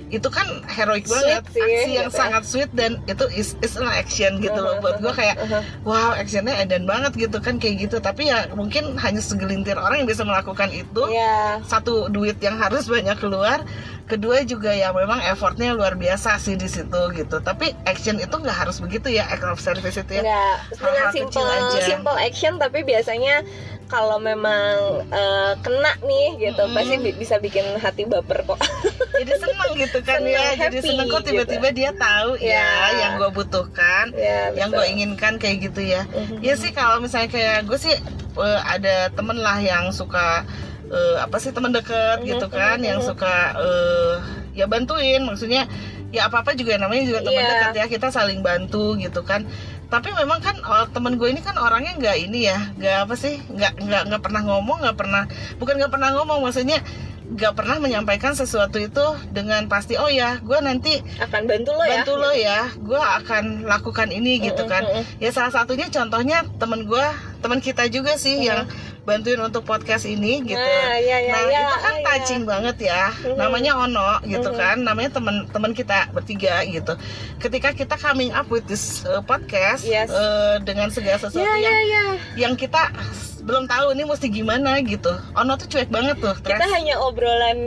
[SPEAKER 1] itu kan heroik
[SPEAKER 2] Sweet
[SPEAKER 1] banget
[SPEAKER 2] sih,
[SPEAKER 1] aksi yang
[SPEAKER 2] gitu ya.
[SPEAKER 1] sangat sweet dan itu is, is an action gitu loh buat gue kayak
[SPEAKER 2] Mhm.
[SPEAKER 1] wow actionnya edan banget gitu kan kayak gitu tapi ya mungkin hanya segelintir orang yang bisa melakukan itu
[SPEAKER 2] ya
[SPEAKER 1] satu duit yang harus banyak keluar kedua juga ya memang effortnya luar biasa sih di situ gitu tapi action itu nggak harus begitu ya act of service itu ya
[SPEAKER 2] Enggak, dengan simple
[SPEAKER 1] aja.
[SPEAKER 2] simple action tapi biasanya kalau memang eh, kena nih gitu
[SPEAKER 1] Mm-mm.
[SPEAKER 2] pasti bi- bisa bikin hati baper kok. (laughs)
[SPEAKER 1] jadi seneng gitu kan
[SPEAKER 2] Seneng,
[SPEAKER 1] ya jadi
[SPEAKER 2] happy
[SPEAKER 1] seneng kok tiba-tiba dia tahu ya
[SPEAKER 2] Ya.
[SPEAKER 1] yang gue butuhkan
[SPEAKER 2] ya,
[SPEAKER 1] yang gue inginkan kayak gitu ya
[SPEAKER 2] Mhm.
[SPEAKER 1] ya sih kalau misalnya kayak gue sih eh, ada temen lah yang suka eh, apa sih teman deket
[SPEAKER 2] Mhm,
[SPEAKER 1] gitu kan yang suka eh, ya bantuin. Maksudnya ya apa apa juga namanya juga teman
[SPEAKER 2] Iya.
[SPEAKER 1] dekat ya kita saling bantu gitu kan. Tapi memang kan oh, temen gue ini kan orangnya nggak ini ya nggak apa sih nggak nggak nggak pernah ngomong nggak pernah bukan nggak pernah ngomong maksudnya nggak pernah menyampaikan sesuatu itu dengan pasti oh ya gue nanti
[SPEAKER 2] akan bantu lo ya.
[SPEAKER 1] bantu lo ya gue akan lakukan ini gitu kan. ya salah satunya contohnya temen gue teman kita juga sih yang bantuin untuk podcast ini gitu
[SPEAKER 2] Nah, ya, ya,
[SPEAKER 1] nah
[SPEAKER 2] ya,
[SPEAKER 1] itu kan
[SPEAKER 2] ya.
[SPEAKER 1] touching banget ya
[SPEAKER 2] Mhm.
[SPEAKER 1] namanya Ono gitu
[SPEAKER 2] Mhm.
[SPEAKER 1] kan namanya teman teman kita bertiga gitu ketika kita coming up with this uh, podcast
[SPEAKER 2] Yes.
[SPEAKER 1] uh, dengan segala sesuatu
[SPEAKER 2] Ya ya
[SPEAKER 1] yang
[SPEAKER 2] ya.
[SPEAKER 1] yang kita belum tahu ini mesti gimana gitu Ono tuh cuek banget tuh
[SPEAKER 2] Kita
[SPEAKER 1] Tres.
[SPEAKER 2] hanya obrolan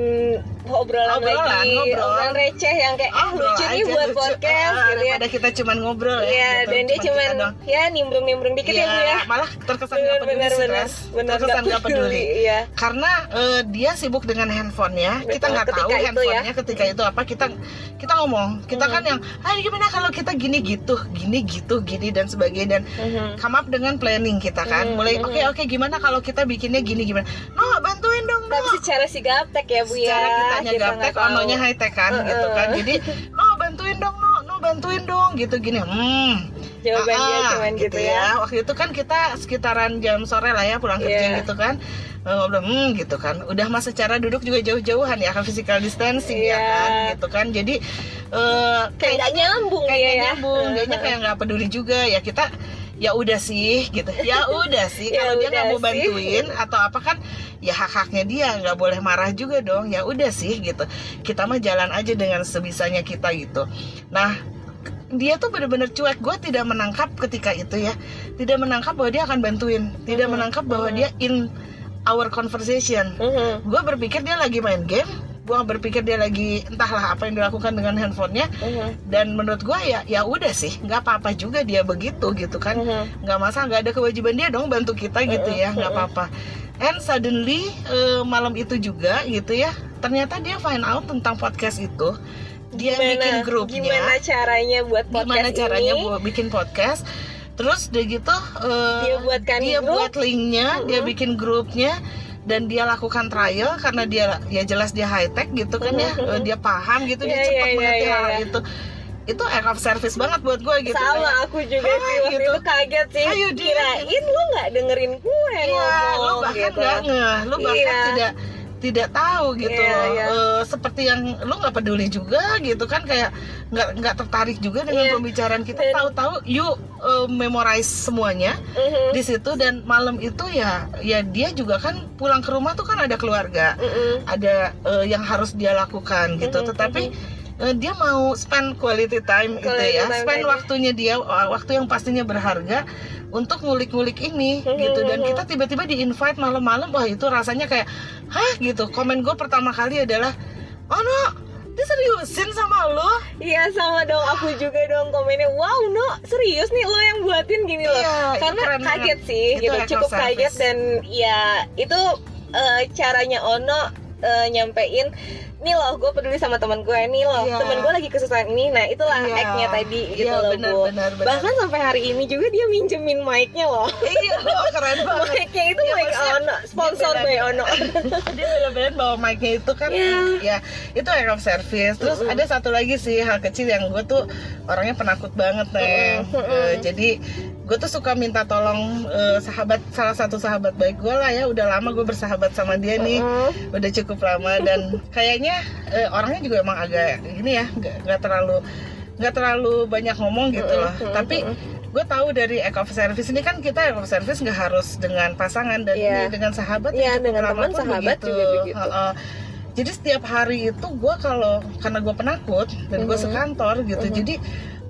[SPEAKER 2] obrolan,
[SPEAKER 1] Obrolan,
[SPEAKER 2] lagi,
[SPEAKER 1] ngobrol.
[SPEAKER 2] obrolan receh yang kayak ah, lucu nih buat
[SPEAKER 1] lucu.
[SPEAKER 2] podcast
[SPEAKER 1] Ah,
[SPEAKER 2] gitu ya.
[SPEAKER 1] daripada kita cuman ngobrol ya
[SPEAKER 2] Iya,
[SPEAKER 1] gitu.
[SPEAKER 2] dan dia
[SPEAKER 1] kita
[SPEAKER 2] cuman
[SPEAKER 1] doang.
[SPEAKER 2] ya nimbrung-nimbrung dikit ya, Bu ya.
[SPEAKER 1] malah terkesan
[SPEAKER 2] Bener,
[SPEAKER 1] nggak peduli.
[SPEAKER 2] Bener,
[SPEAKER 1] terkesan
[SPEAKER 2] nggak
[SPEAKER 1] nggak peduli
[SPEAKER 2] Iya.
[SPEAKER 1] karena eh, dia sibuk dengan handphonenya kita
[SPEAKER 2] Betul,
[SPEAKER 1] nggak tahu
[SPEAKER 2] ya.
[SPEAKER 1] handphonenya ketika itu apa kita kita ngomong kita
[SPEAKER 2] Mhm.
[SPEAKER 1] kan yang ah gimana kalau kita gini gitu gini gitu gini dan sebagainya dan
[SPEAKER 2] Mhm.
[SPEAKER 1] come up dengan planning kita kan
[SPEAKER 2] Mhm,
[SPEAKER 1] mulai oke oke gimana kalau kita bikinnya gini gimana no bantuin dong no
[SPEAKER 2] Tapi secara si gaptek ya Bu ya.
[SPEAKER 1] secara kitanya
[SPEAKER 2] Kita
[SPEAKER 1] gaptek ononya high tech kan
[SPEAKER 2] Uh-uh.
[SPEAKER 1] gitu kan jadi no bantuin dong no no bantuin dong gitu gini hmm
[SPEAKER 2] Jawaban dia
[SPEAKER 1] Ah,
[SPEAKER 2] cuman gitu, ya.
[SPEAKER 1] waktu itu kan kita sekitaran jam sore lah ya pulang kerja
[SPEAKER 2] Iya.
[SPEAKER 1] gitu kan Eh, ngobrol hmm gitu kan udah mah secara duduk juga jauh-jauhan ya kan physical distancing ya
[SPEAKER 2] Iya.
[SPEAKER 1] kan gitu kan jadi eh
[SPEAKER 2] Kayak nggak nyambung
[SPEAKER 1] kayak
[SPEAKER 2] dia ya.
[SPEAKER 1] nyambung dianya kayak nggak peduli juga ya kita ya udah sih gitu. (laughs) Ya udah sih
[SPEAKER 2] Ya
[SPEAKER 1] kalau dia nggak mau
[SPEAKER 2] sih.
[SPEAKER 1] bantuin atau apa kan ya hak haknya dia nggak boleh marah juga dong. Ya udah sih gitu. Kita mah jalan aja dengan sebisanya kita gitu. Nah dia tuh bener-bener cuek. Gue tidak menangkap ketika itu ya. Tidak menangkap bahwa dia akan bantuin. Tidak
[SPEAKER 2] Mhm.
[SPEAKER 1] menangkap bahwa dia in our conversation.
[SPEAKER 2] Mhm.
[SPEAKER 1] gue berpikir dia lagi main game gue berpikir dia lagi entahlah apa yang dilakukan dengan handphonenya
[SPEAKER 2] Mhm.
[SPEAKER 1] dan menurut gue ya ya udah sih nggak apa-apa juga dia begitu gitu kan
[SPEAKER 2] Mhm.
[SPEAKER 1] nggak masalah nggak ada kewajiban dia dong bantu kita gitu ya nggak apa-apa and suddenly eh, malam itu juga gitu ya ternyata dia find out tentang podcast itu dia
[SPEAKER 2] Gimana-
[SPEAKER 1] bikin grupnya
[SPEAKER 2] Gimana caranya buat podcast
[SPEAKER 1] gimana caranya
[SPEAKER 2] ini?
[SPEAKER 1] buat bikin podcast terus udah gitu eh,
[SPEAKER 2] Dia buatkan
[SPEAKER 1] dia
[SPEAKER 2] grup.
[SPEAKER 1] buat linknya dia
[SPEAKER 2] Mhm.
[SPEAKER 1] bikin grupnya dan dia lakukan trial karena dia ya jelas dia high tech gitu kan ya
[SPEAKER 2] Mhm.
[SPEAKER 1] Eh, dia paham gitu dia
[SPEAKER 2] Iya,
[SPEAKER 1] cepat
[SPEAKER 2] iya, iya,
[SPEAKER 1] mengerti
[SPEAKER 2] iya,
[SPEAKER 1] hal
[SPEAKER 2] iya.
[SPEAKER 1] itu itu act of service banget buat gue gitu
[SPEAKER 2] Sama
[SPEAKER 1] kayak,
[SPEAKER 2] aku juga sih waktu
[SPEAKER 1] gitu.
[SPEAKER 2] itu kaget sih.
[SPEAKER 1] Ayo, dia.
[SPEAKER 2] Kirain lu nggak dengerin gue
[SPEAKER 1] lu
[SPEAKER 2] ngomong
[SPEAKER 1] bahkan
[SPEAKER 2] gitu.
[SPEAKER 1] nggak ngeh, lu bahkan
[SPEAKER 2] Iya.
[SPEAKER 1] tidak tidak tahu gitu
[SPEAKER 2] Iya,
[SPEAKER 1] loh.
[SPEAKER 2] iya.
[SPEAKER 1] Eh, seperti yang lu nggak peduli juga gitu kan kayak nggak nggak tertarik juga dengan
[SPEAKER 2] Iya.
[SPEAKER 1] pembicaraan kita. Tahu-tahu you eh, memorize semuanya
[SPEAKER 2] Mhm.
[SPEAKER 1] di situ dan malam itu ya ya dia juga kan pulang ke rumah tuh kan ada keluarga,
[SPEAKER 2] Mhm.
[SPEAKER 1] ada eh, yang harus dia lakukan gitu.
[SPEAKER 2] Mhm,
[SPEAKER 1] Tetapi eh, dia mau spend quality time gitu
[SPEAKER 2] Quality
[SPEAKER 1] ya,
[SPEAKER 2] time
[SPEAKER 1] spend
[SPEAKER 2] tadi.
[SPEAKER 1] waktunya dia uh, waktu yang pastinya berharga untuk ngulik-ngulik ini gitu. Dan
[SPEAKER 2] mhm.
[SPEAKER 1] kita tiba-tiba di invite malam-malam wah itu rasanya kayak hah? gitu. Komen gue pertama kali adalah oh no dia seriusin sama lo?
[SPEAKER 2] Iya sama dong. Aku juga dong komennya Wow no serius nih lo yang buatin gini loh.
[SPEAKER 1] Iya,
[SPEAKER 2] Karena
[SPEAKER 1] keren
[SPEAKER 2] kaget sih
[SPEAKER 1] Itu
[SPEAKER 2] gitu. Cukup
[SPEAKER 1] service.
[SPEAKER 2] kaget dan ya itu eh, caranya Ono eh, nyampein nih loh gue peduli sama teman gue nih loh
[SPEAKER 1] Iya.
[SPEAKER 2] teman gue lagi kesusahan ini nah itulah
[SPEAKER 1] Iya.
[SPEAKER 2] act-nya tadi gitu
[SPEAKER 1] Iya,
[SPEAKER 2] loh
[SPEAKER 1] benar,
[SPEAKER 2] bu
[SPEAKER 1] benar, benar.
[SPEAKER 2] bahkan sampai hari ini juga dia minjemin mic-nya loh
[SPEAKER 1] iya lo keren banget
[SPEAKER 2] mic-nya itu
[SPEAKER 1] Iya,
[SPEAKER 2] mic Ono sponsor by Ono (laughs)
[SPEAKER 1] dia benar-benar bawa mic-nya itu kan
[SPEAKER 2] Iya.
[SPEAKER 1] ya itu act of service terus
[SPEAKER 2] Mm-mm.
[SPEAKER 1] ada satu lagi sih hal kecil yang gue tuh orangnya penakut banget nih
[SPEAKER 2] Mm-mm, mm-mm.
[SPEAKER 1] jadi gue tuh suka minta tolong eh, sahabat salah satu sahabat baik gue lah ya udah lama gue bersahabat sama dia nih
[SPEAKER 2] Mm.
[SPEAKER 1] udah cukup lama dan (laughs) kayaknya eh, orangnya juga emang agak ini ya nggak terlalu nggak terlalu banyak ngomong gitu loh
[SPEAKER 2] Mm-mm,
[SPEAKER 1] tapi
[SPEAKER 2] mm-mm.
[SPEAKER 1] gue tahu dari act of service ini kan kita act of service nggak harus dengan pasangan dan ini dengan sahabat
[SPEAKER 2] Iya,
[SPEAKER 1] cukup
[SPEAKER 2] dengan teman, sahabat juga begitu.
[SPEAKER 1] Heeh. jadi setiap hari itu gue kalau karena gue penakut dan gue
[SPEAKER 2] Mhm.
[SPEAKER 1] sekantor gitu
[SPEAKER 2] Mhm.
[SPEAKER 1] jadi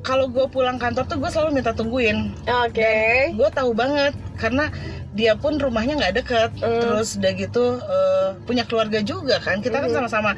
[SPEAKER 1] kalau gue pulang kantor tuh gue selalu minta tungguin
[SPEAKER 2] oke
[SPEAKER 1] gue tahu banget karena dia pun rumahnya nggak deket
[SPEAKER 2] Mm.
[SPEAKER 1] terus udah gitu eh, punya keluarga juga kan kita kan
[SPEAKER 2] Mhm.
[SPEAKER 1] sama-sama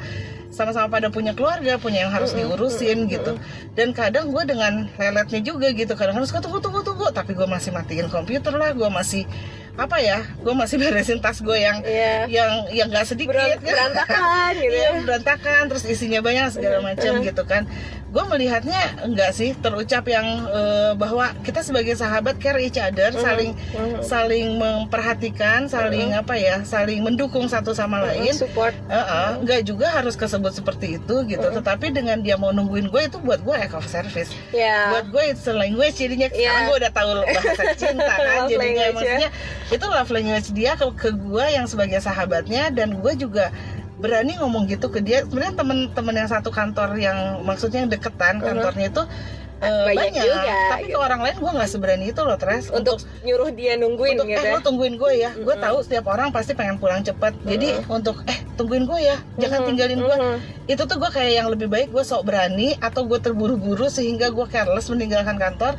[SPEAKER 1] sama-sama pada punya keluarga punya yang harus
[SPEAKER 2] Mm-mm,
[SPEAKER 1] diurusin
[SPEAKER 2] mm-mm,
[SPEAKER 1] gitu dan kadang gue dengan leletnya juga gitu kadang harus tunggu tunggu tunggu tapi gue masih matiin komputer lah gue masih apa ya gue masih (laughs) beresin tas gue yang
[SPEAKER 2] Iya.
[SPEAKER 1] yang yang nggak sedikit
[SPEAKER 2] Beran-
[SPEAKER 1] kan.
[SPEAKER 2] berantakan gitu
[SPEAKER 1] Iya,
[SPEAKER 2] ya
[SPEAKER 1] berantakan terus isinya banyak segala macam
[SPEAKER 2] Mm.
[SPEAKER 1] gitu kan gue melihatnya enggak sih terucap yang eh, bahwa kita sebagai sahabat care each other
[SPEAKER 2] Mm.
[SPEAKER 1] saling
[SPEAKER 2] Mhm.
[SPEAKER 1] saling memperhatikan saling apa ya saling mendukung satu sama lain
[SPEAKER 2] support
[SPEAKER 1] Heeh, nggak juga harus kesebut seperti itu gitu
[SPEAKER 2] Mm.
[SPEAKER 1] tetapi dengan dia mau nungguin gue itu buat gue act of service
[SPEAKER 2] ya
[SPEAKER 1] buat gue it's a language jadinya
[SPEAKER 2] Iya.
[SPEAKER 1] sekarang gue udah tahu bahasa cinta kan jadinya
[SPEAKER 2] language, ya.
[SPEAKER 1] maksudnya itu love language dia ke, ke gue yang sebagai sahabatnya dan gue juga berani ngomong gitu ke dia sebenarnya temen-temen yang satu kantor yang maksudnya yang deketan
[SPEAKER 2] Mhm.
[SPEAKER 1] kantornya itu eh,
[SPEAKER 2] Banyak
[SPEAKER 1] banyak,
[SPEAKER 2] juga,
[SPEAKER 1] tapi ke
[SPEAKER 2] gitu.
[SPEAKER 1] orang lain gue nggak seberani itu loh Tres
[SPEAKER 2] untuk nyuruh dia nungguin
[SPEAKER 1] untuk
[SPEAKER 2] gitu
[SPEAKER 1] eh
[SPEAKER 2] ya
[SPEAKER 1] lo tungguin gue ya gue
[SPEAKER 2] Mm-mm.
[SPEAKER 1] tahu setiap orang pasti pengen pulang cepat jadi
[SPEAKER 2] Mm-mm.
[SPEAKER 1] untuk eh tungguin gue ya jangan
[SPEAKER 2] Mhm,
[SPEAKER 1] tinggalin gue
[SPEAKER 2] mhm.
[SPEAKER 1] itu tuh gue kayak yang lebih baik gue sok berani atau gue terburu-buru sehingga gue careless meninggalkan kantor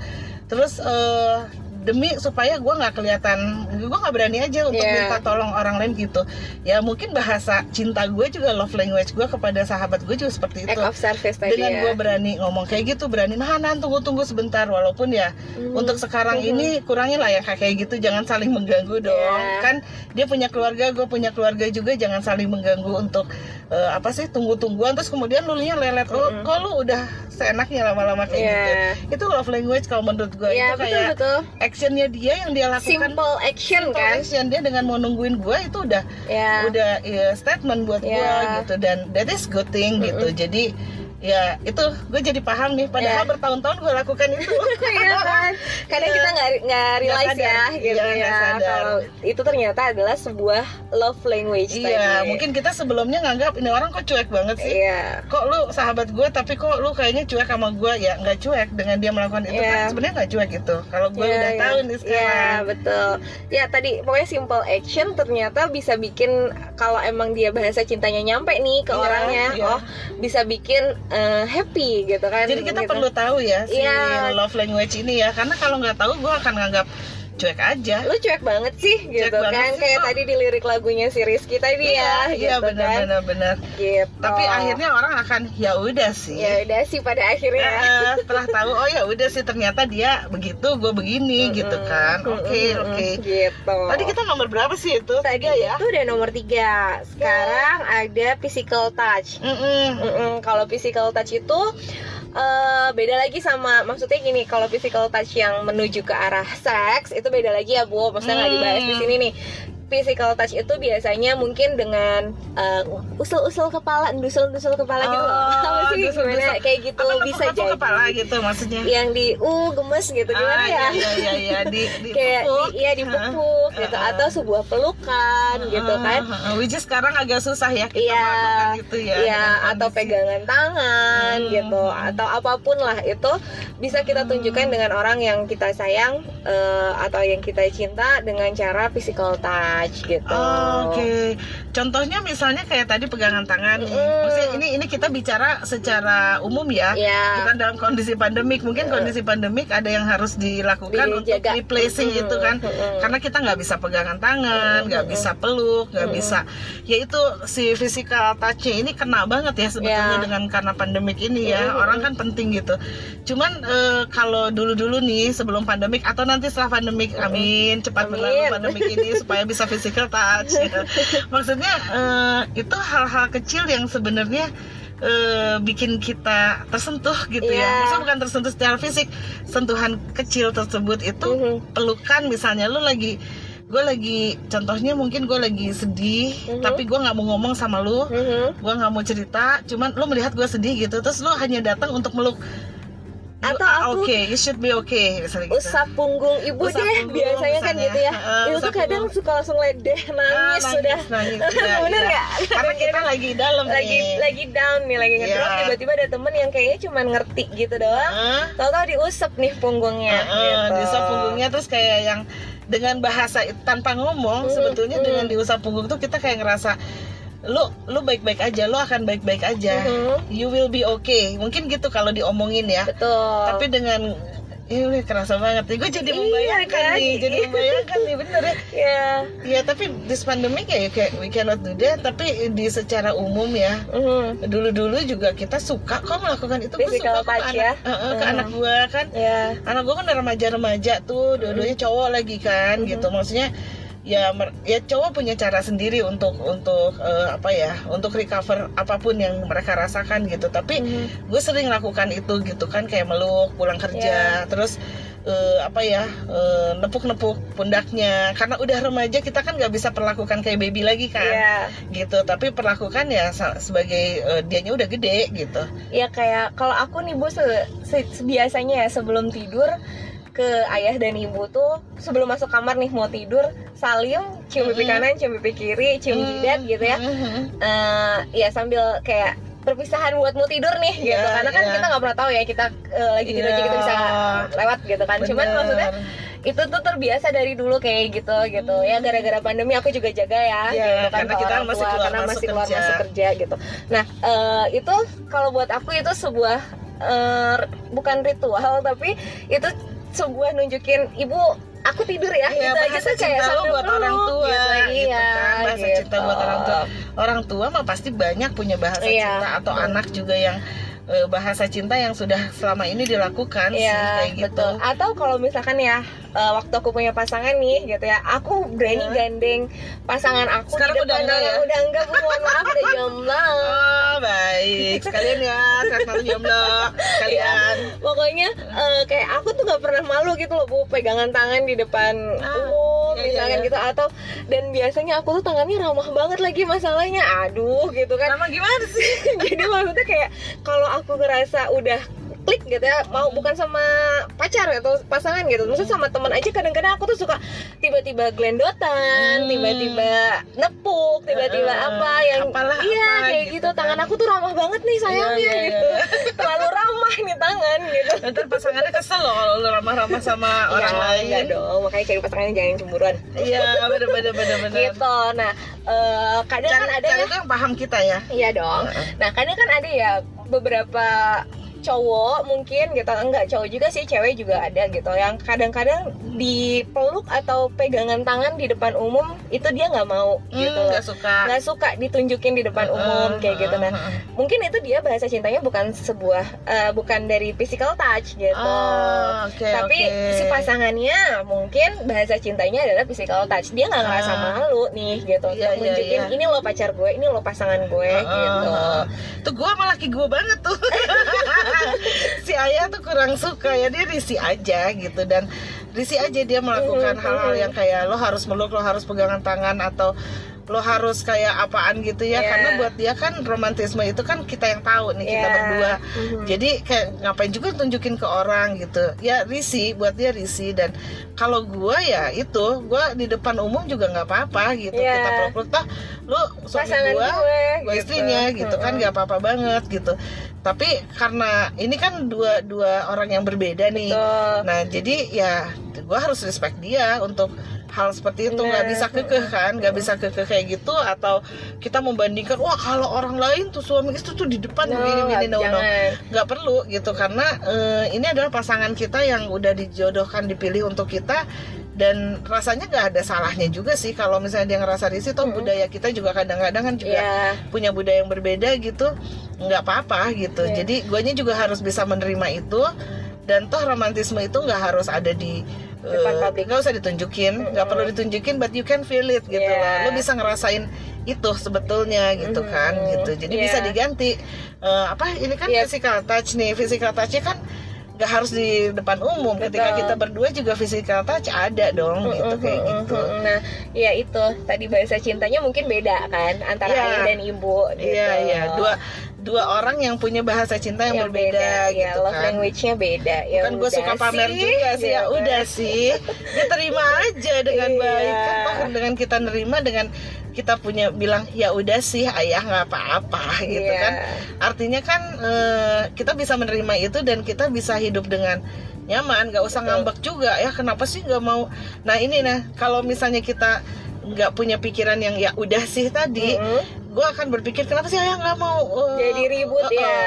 [SPEAKER 1] terus eh, demi supaya gue nggak kelihatan gue nggak berani aja untuk
[SPEAKER 2] Iya.
[SPEAKER 1] minta tolong orang lain gitu ya mungkin bahasa cinta gue juga love language gue kepada sahabat gue juga seperti itu
[SPEAKER 2] act of service tadi
[SPEAKER 1] dengan
[SPEAKER 2] ya
[SPEAKER 1] gue berani ngomong kayak gitu berani nah nah tunggu tunggu sebentar walaupun ya
[SPEAKER 2] Mhm.
[SPEAKER 1] untuk sekarang
[SPEAKER 2] Mhm.
[SPEAKER 1] ini kurangin lah ya kayak gitu jangan saling mengganggu dong
[SPEAKER 2] Iya.
[SPEAKER 1] kan dia punya keluarga gue punya keluarga juga jangan saling mengganggu untuk eh, apa sih tunggu tungguan terus kemudian lulunya lelet
[SPEAKER 2] Mhm.
[SPEAKER 1] kok lu udah seenaknya lama-lama kayak
[SPEAKER 2] Iya.
[SPEAKER 1] gitu itu love language kalau menurut gue
[SPEAKER 2] Iya,
[SPEAKER 1] itu
[SPEAKER 2] betul
[SPEAKER 1] kayak
[SPEAKER 2] betul
[SPEAKER 1] actionnya dia yang dia lakukan.
[SPEAKER 2] Simple action
[SPEAKER 1] simple
[SPEAKER 2] kan?
[SPEAKER 1] action dia dengan mau nungguin gue itu udah
[SPEAKER 2] ya.
[SPEAKER 1] udah ya, statement buat gue
[SPEAKER 2] Iya.
[SPEAKER 1] gitu. Dan that is good thing gitu. Jadi ya itu gue jadi paham nih padahal
[SPEAKER 2] Iya.
[SPEAKER 1] bertahun-tahun gue lakukan itu (laughs)
[SPEAKER 2] Iya kan kadang kita nggak nggak realize
[SPEAKER 1] sadar.
[SPEAKER 2] ya gitu
[SPEAKER 1] Iya,
[SPEAKER 2] ya
[SPEAKER 1] nggak sadar.
[SPEAKER 2] kalau itu ternyata adalah sebuah love language
[SPEAKER 1] Iya, mungkin kita sebelumnya nganggap ini orang kok cuek banget sih.
[SPEAKER 2] iya
[SPEAKER 1] Kok lu sahabat gue tapi kok lu kayaknya cuek sama gue ya nggak cuek dengan dia melakukan itu
[SPEAKER 2] Iya.
[SPEAKER 1] kan sebenarnya nggak cuek itu. Kalau gue
[SPEAKER 2] Iya,
[SPEAKER 1] udah
[SPEAKER 2] iya.
[SPEAKER 1] tahu nih
[SPEAKER 2] Iya
[SPEAKER 1] sekarang.
[SPEAKER 2] betul. Ya tadi pokoknya simple action ternyata bisa bikin kalau emang dia bahasa cintanya nyampe nih ke
[SPEAKER 1] Iya,
[SPEAKER 2] orangnya,
[SPEAKER 1] iya.
[SPEAKER 2] oh bisa bikin eh, happy gitu kan.
[SPEAKER 1] Jadi kita
[SPEAKER 2] gitu.
[SPEAKER 1] perlu tahu ya si
[SPEAKER 2] Iya.
[SPEAKER 1] love language ini ya karena kalau nggak tahu gue akan nganggap cuek aja.
[SPEAKER 2] Lu cuek banget sih gitu
[SPEAKER 1] banget
[SPEAKER 2] kan
[SPEAKER 1] sih,
[SPEAKER 2] kayak
[SPEAKER 1] kok.
[SPEAKER 2] tadi di lirik lagunya si Rizky tadi ya,
[SPEAKER 1] iya
[SPEAKER 2] gitu
[SPEAKER 1] benar
[SPEAKER 2] kan.
[SPEAKER 1] benar benar.
[SPEAKER 2] Gitu.
[SPEAKER 1] Tapi akhirnya orang akan ya udah sih.
[SPEAKER 2] ya udah sih pada akhirnya.
[SPEAKER 1] Eh, setelah tahu oh ya udah sih ternyata dia begitu gue begini gitu kan. Oke
[SPEAKER 2] Mm-mm,
[SPEAKER 1] oke.
[SPEAKER 2] Gitu.
[SPEAKER 1] Tadi kita nomor berapa sih itu?
[SPEAKER 2] tadi
[SPEAKER 1] Tiga ya.
[SPEAKER 2] itu udah nomor tiga. Sekarang ada physical touch.
[SPEAKER 1] Mm-mm.
[SPEAKER 2] Mm-mm, kalau physical touch itu eh, beda lagi sama maksudnya gini kalau physical touch yang menuju ke arah seks itu beda lagi ya bu maksudnya nggak
[SPEAKER 1] Hmm.
[SPEAKER 2] dibahas di sini nih physical touch itu biasanya mungkin dengan eh, usul-usul kepala endusel-endusel kepala gitu loh
[SPEAKER 1] Oh,
[SPEAKER 2] Apa sih
[SPEAKER 1] endusel-endusel.
[SPEAKER 2] gimana kayak gitu
[SPEAKER 1] Apa
[SPEAKER 2] bisa jadi
[SPEAKER 1] kepala gitu maksudnya
[SPEAKER 2] yang di uh gemes gitu gimana
[SPEAKER 1] ah,
[SPEAKER 2] ya
[SPEAKER 1] iya iya iya di, (laughs) di
[SPEAKER 2] kayak
[SPEAKER 1] pupuk.
[SPEAKER 2] di, iya dipupuk
[SPEAKER 1] Hah?
[SPEAKER 2] gitu
[SPEAKER 1] Ah, ah.
[SPEAKER 2] atau sebuah pelukan gitu
[SPEAKER 1] Ah,
[SPEAKER 2] kan
[SPEAKER 1] ah, ah. which is sekarang agak susah ya kita
[SPEAKER 2] Iya,
[SPEAKER 1] melakukan itu ya
[SPEAKER 2] Iya,
[SPEAKER 1] dengan
[SPEAKER 2] atau
[SPEAKER 1] kondisi.
[SPEAKER 2] pegangan tangan
[SPEAKER 1] Hmm.
[SPEAKER 2] gitu, atau apa pun lah itu bisa kita tunjukkan dengan orang yang kita sayang eh, atau yang kita cinta dengan cara physical touch gitu.
[SPEAKER 1] Oh, Oke, contohnya misalnya kayak tadi pegangan tangan.
[SPEAKER 2] Mm.
[SPEAKER 1] Maksudnya ini ini kita bicara secara umum ya.
[SPEAKER 2] Iya.
[SPEAKER 1] Bukan dalam kondisi pandemik. Mungkin kondisi pandemik ada yang harus dilakukan untuk
[SPEAKER 2] Dijaga.
[SPEAKER 1] replacing
[SPEAKER 2] Mm-mm.
[SPEAKER 1] itu kan.
[SPEAKER 2] Mm-mm.
[SPEAKER 1] Karena kita nggak bisa pegangan tangan, nggak
[SPEAKER 2] Mm-mm.
[SPEAKER 1] bisa peluk, nggak
[SPEAKER 2] Mm-mm.
[SPEAKER 1] bisa. Ya itu si physical touch ini kena banget ya sebetulnya
[SPEAKER 2] Iya.
[SPEAKER 1] dengan karena pandemik ini ya.
[SPEAKER 2] Mm-mm.
[SPEAKER 1] Orang kan penting gitu. Cuman eh, kalau dulu-dulu nih sebelum pandemik atau nanti setelah pandemik, amin cepat
[SPEAKER 2] Amin.
[SPEAKER 1] berlalu pandemik ini supaya bisa physical touch. gitu. (laughs) Maksudnya eh, itu hal-hal kecil yang sebenarnya eh, bikin kita tersentuh gitu ya.
[SPEAKER 2] Iya.
[SPEAKER 1] Maksudnya bukan tersentuh secara fisik, sentuhan kecil tersebut itu
[SPEAKER 2] Mhm.
[SPEAKER 1] pelukan misalnya lu lagi gue lagi contohnya mungkin gue lagi sedih
[SPEAKER 2] Mhm.
[SPEAKER 1] tapi gue nggak mau ngomong sama lu
[SPEAKER 2] Mhm.
[SPEAKER 1] gue nggak mau cerita cuman lu melihat gue sedih gitu terus lu hanya datang untuk meluk
[SPEAKER 2] Atau
[SPEAKER 1] are
[SPEAKER 2] aku-
[SPEAKER 1] okay, you should be okay gitu.
[SPEAKER 2] usap punggung ibu
[SPEAKER 1] Usap
[SPEAKER 2] deh
[SPEAKER 1] punggung
[SPEAKER 2] biasanya kan
[SPEAKER 1] misalnya.
[SPEAKER 2] gitu ya itu
[SPEAKER 1] usap
[SPEAKER 2] tuh kadang
[SPEAKER 1] punggung.
[SPEAKER 2] suka langsung ledeh
[SPEAKER 1] Ah,
[SPEAKER 2] nangis sudah
[SPEAKER 1] nangis, (laughs)
[SPEAKER 2] Bener nggak?
[SPEAKER 1] karena kita lagi dalam
[SPEAKER 2] lagi
[SPEAKER 1] nih.
[SPEAKER 2] lagi down nih lagi ngedrop
[SPEAKER 1] Iya.
[SPEAKER 2] tiba-tiba ada temen yang kayaknya cuma ngerti gitu doang
[SPEAKER 1] Heeh.
[SPEAKER 2] tahu-tahu diusap nih punggungnya
[SPEAKER 1] Heeh,
[SPEAKER 2] gitu.
[SPEAKER 1] diusap punggungnya terus kayak yang dengan bahasa tanpa ngomong
[SPEAKER 2] Hmm,
[SPEAKER 1] sebetulnya
[SPEAKER 2] hmm.
[SPEAKER 1] dengan diusap punggung tuh kita kayak ngerasa lu lu baik-baik aja lu akan baik-baik aja
[SPEAKER 2] Mhm.
[SPEAKER 1] you will be okay mungkin gitu kalau diomongin ya
[SPEAKER 2] betul
[SPEAKER 1] tapi dengan Iya, kerasa banget nih. Gue jadi
[SPEAKER 2] Iya,
[SPEAKER 1] membayangkan
[SPEAKER 2] kan?
[SPEAKER 1] nih, jadi membayangkan nih, bener ya. (laughs)
[SPEAKER 2] ya
[SPEAKER 1] Ya, tapi this pandemic ya, kayak we cannot do that. Tapi di secara umum ya,
[SPEAKER 2] Mhm.
[SPEAKER 1] dulu-dulu juga kita suka kok melakukan itu. Gue suka kok anak,
[SPEAKER 2] ya?
[SPEAKER 1] Eh, eh, ke
[SPEAKER 2] Hmm.
[SPEAKER 1] anak gue kan.
[SPEAKER 2] ya
[SPEAKER 1] Anak gue kan remaja-remaja tuh, dua-duanya cowok lagi kan,
[SPEAKER 2] Mhm.
[SPEAKER 1] gitu. Maksudnya ya ya cowok punya cara sendiri untuk untuk eh, apa ya untuk recover apa pun yang mereka rasakan gitu. Tapi
[SPEAKER 2] Mhm.
[SPEAKER 1] gue sering lakukan itu gitu kan kayak meluk pulang kerja terus eh, apa ya eh, nepuk-nepuk pundaknya. Karena udah remaja kita kan nggak bisa perlakukan kayak baby lagi kan.
[SPEAKER 2] Ya.
[SPEAKER 1] Gitu. Tapi perlakukan ya sebagai eh, dianya udah gede gitu.
[SPEAKER 2] Ya kayak kalau aku nih bu se- se- biasanya ya sebelum tidur ke ayah dan ibu tuh sebelum masuk kamar nih mau tidur salim cium pipi kanan cium pipi kiri cium jidat gitu ya. Eh, ya sambil kayak perpisahan buat mau tidur nih gitu. Karena kan
[SPEAKER 1] iya.
[SPEAKER 2] kita nggak pernah tahu ya kita eh, lagi tidur aja kita bisa lewat gitu kan. Cuman
[SPEAKER 1] Bener.
[SPEAKER 2] maksudnya itu tuh terbiasa dari dulu kayak gitu gitu. Ya gara-gara pandemi aku juga jaga ya
[SPEAKER 1] Iya,
[SPEAKER 2] gitu kan.
[SPEAKER 1] karena kita masih keluar
[SPEAKER 2] karena masih keluar
[SPEAKER 1] kerja.
[SPEAKER 2] masuk kerja gitu. Nah eh, itu kalau buat aku itu sebuah eh, bukan ritual tapi itu sebuah nunjukin ibu aku tidur ya
[SPEAKER 1] Iya,
[SPEAKER 2] gitu aja
[SPEAKER 1] bahasa
[SPEAKER 2] tuh kayak
[SPEAKER 1] cinta lo buat orang tua,
[SPEAKER 2] gitu,
[SPEAKER 1] gitu
[SPEAKER 2] iya
[SPEAKER 1] kan, bahasa cinta buat orang tua. orang tua mah pasti banyak punya bahasa
[SPEAKER 2] Iya.
[SPEAKER 1] cinta atau
[SPEAKER 2] Hmm.
[SPEAKER 1] anak juga yang eh, bahasa cinta yang sudah selama ini dilakukan sih
[SPEAKER 2] Iya,
[SPEAKER 1] kayak gitu
[SPEAKER 2] betul. Atau kalau misalkan ya eh, waktu aku punya pasangan nih gitu ya, aku berani
[SPEAKER 1] Iya.
[SPEAKER 2] gandeng pasangan aku
[SPEAKER 1] Sekarang
[SPEAKER 2] di
[SPEAKER 1] udah
[SPEAKER 2] depan
[SPEAKER 1] enggak
[SPEAKER 2] orang
[SPEAKER 1] ya?
[SPEAKER 2] udah enggak, mohon maaf udah (laughs) jomblo.
[SPEAKER 1] Oh baik sekalian ya Tresnal jomblo sekalian
[SPEAKER 2] Pokoknya eh, kayak aku tuh nggak pernah malu gitu loh, Bu, pegangan tangan di depan
[SPEAKER 1] Ah,
[SPEAKER 2] umum
[SPEAKER 1] iya, iya,
[SPEAKER 2] misalkan
[SPEAKER 1] iya.
[SPEAKER 2] gitu atau dan biasanya aku tuh tangannya ramah banget lagi masalahnya. Aduh, gitu kan.
[SPEAKER 1] Nama gimana sih? (laughs)
[SPEAKER 2] jadi maksudnya kayak kalau aku ngerasa udah klik gitu ya mau bukan sama pacar atau pasangan gitu maksudnya sama teman aja kadang-kadang aku tuh suka tiba-tiba glendotan
[SPEAKER 1] Hmm.
[SPEAKER 2] tiba-tiba nepuk tiba-tiba
[SPEAKER 1] Eh,
[SPEAKER 2] apa yang
[SPEAKER 1] apalah
[SPEAKER 2] iya
[SPEAKER 1] apa
[SPEAKER 2] kayak
[SPEAKER 1] gitu
[SPEAKER 2] gitu,
[SPEAKER 1] kan.
[SPEAKER 2] tangan aku tuh ramah banget nih sayangnya
[SPEAKER 1] Iya, iya,
[SPEAKER 2] gitu.
[SPEAKER 1] Iya.
[SPEAKER 2] terlalu ramah nih tangan gitu. (laughs)
[SPEAKER 1] Ntar pasangannya kesel loh kalau lu ramah-ramah sama orang
[SPEAKER 2] Iya,
[SPEAKER 1] lain.
[SPEAKER 2] enggak dong. Makanya cari pasangannya jangan cemburuan.
[SPEAKER 1] Iya bener bener
[SPEAKER 2] gitu. Nah eh, kadang
[SPEAKER 1] Cari,
[SPEAKER 2] kan ada
[SPEAKER 1] cari
[SPEAKER 2] ya.
[SPEAKER 1] tuh yang paham kita ya.
[SPEAKER 2] Iya dong. Nah kadang kan ada ya beberapa cowok mungkin gitu enggak cowok juga sih cewek juga ada gitu. Yang kadang-kadang dipeluk atau pegangan tangan di depan umum itu dia nggak mau gitu
[SPEAKER 1] Hmm, nggak suka.
[SPEAKER 2] Nggak suka ditunjukin di depan umum kayak gitu. Nah mungkin itu dia bahasa cintanya bukan sebuah eh, bukan dari physical touch gitu.
[SPEAKER 1] Oh, oke,
[SPEAKER 2] tapi
[SPEAKER 1] oke.
[SPEAKER 2] si pasangannya mungkin bahasa cintanya adalah physical touch. Dia nggak ngerasa
[SPEAKER 1] Ah.
[SPEAKER 2] malu nih gitu untuk
[SPEAKER 1] iya,
[SPEAKER 2] nunjukin
[SPEAKER 1] iya.
[SPEAKER 2] ini lo pacar gue ini lo pasangan gue
[SPEAKER 1] Heeh,
[SPEAKER 2] gitu.
[SPEAKER 1] Tuh gue sama laki gue banget tuh (laughs) (laughs) Si ayah tuh kurang suka ya Dia risih aja gitu. Dan risih aja dia melakukan
[SPEAKER 2] Mhm,
[SPEAKER 1] hal-hal yang kayak Lo harus meluk, lo harus pegangan tangan Atau lo harus kayak apaan gitu ya
[SPEAKER 2] Iya.
[SPEAKER 1] Karena buat dia kan romantisme itu kan kita yang tahu nih Kita
[SPEAKER 2] Iya.
[SPEAKER 1] berdua
[SPEAKER 2] Mhm.
[SPEAKER 1] jadi kayak ngapain juga tunjukin ke orang gitu ya risih buat dia risih dan kalau gua ya itu gua di depan umum juga nggak apa-apa gitu
[SPEAKER 2] Iya.
[SPEAKER 1] kita peluk-peluk toh lu suami
[SPEAKER 2] gue,
[SPEAKER 1] gue istrinya gitu kan nggak apa-apa banget gitu tapi karena ini kan dua dua orang yang berbeda nih
[SPEAKER 2] Betul.
[SPEAKER 1] nah jadi ya gue harus respect dia untuk hal seperti itu nggak
[SPEAKER 2] Nah.
[SPEAKER 1] bisa kekeh kan nggak bisa kekeh kayak gitu atau kita membandingkan wah kalau orang lain tuh suami istri tuh di depan
[SPEAKER 2] No,
[SPEAKER 1] begini begini no, no. nggak perlu gitu karena eh, ini adalah pasangan kita yang udah dijodohkan dipilih untuk kita dan rasanya nggak ada salahnya juga sih kalau misalnya dia ngerasa risih toh budaya kita juga kadang-kadang kan juga
[SPEAKER 2] Iya.
[SPEAKER 1] punya budaya yang berbeda gitu nggak apa-apa gitu
[SPEAKER 2] Iya.
[SPEAKER 1] jadi guanya juga harus bisa menerima itu dan toh romantisme itu nggak harus ada di
[SPEAKER 2] Depan
[SPEAKER 1] eh,
[SPEAKER 2] publik.
[SPEAKER 1] nggak usah ditunjukin nggak perlu ditunjukin but you can feel it gitu
[SPEAKER 2] Iya.
[SPEAKER 1] loh lo bisa ngerasain itu sebetulnya gitu
[SPEAKER 2] Mhm.
[SPEAKER 1] kan gitu jadi
[SPEAKER 2] Iya.
[SPEAKER 1] bisa diganti Eh, apa ini kan
[SPEAKER 2] Iya.
[SPEAKER 1] physical touch nih physical touchnya kan nggak harus di depan umum ketika
[SPEAKER 2] Betul.
[SPEAKER 1] kita berdua juga physical touch ada dong gitu kayak
[SPEAKER 2] Mm-mm,
[SPEAKER 1] gitu
[SPEAKER 2] mm-mm. Nah, ya itu tadi bahasa cintanya mungkin beda kan antara
[SPEAKER 1] Iya.
[SPEAKER 2] ayah dan ibu gitu.
[SPEAKER 1] iya iya dua dua orang yang punya bahasa cinta yang,
[SPEAKER 2] Yang
[SPEAKER 1] berbeda
[SPEAKER 2] ya,
[SPEAKER 1] gitu
[SPEAKER 2] love
[SPEAKER 1] kan
[SPEAKER 2] language-nya beda. Ya
[SPEAKER 1] kan gue suka pamer
[SPEAKER 2] sih,
[SPEAKER 1] juga sih ya
[SPEAKER 2] gitu.
[SPEAKER 1] udah sih diterima (laughs) aja dengan
[SPEAKER 2] Iya.
[SPEAKER 1] baik kan toh dengan kita nerima dengan kita punya bilang ya udah sih ayah nggak apa-apa gitu
[SPEAKER 2] Iya.
[SPEAKER 1] kan artinya kan eh, kita bisa menerima itu dan kita bisa hidup dengan nyaman nggak usah
[SPEAKER 2] Betul.
[SPEAKER 1] ngambek juga ya kenapa sih nggak mau nah ini nah kalau misalnya kita nggak punya pikiran yang ya udah sih tadi
[SPEAKER 2] Mm-mm.
[SPEAKER 1] Gue akan berpikir kenapa sih ayah nggak mau eh,
[SPEAKER 2] Jadi ribut
[SPEAKER 1] eh, eh,
[SPEAKER 2] ya.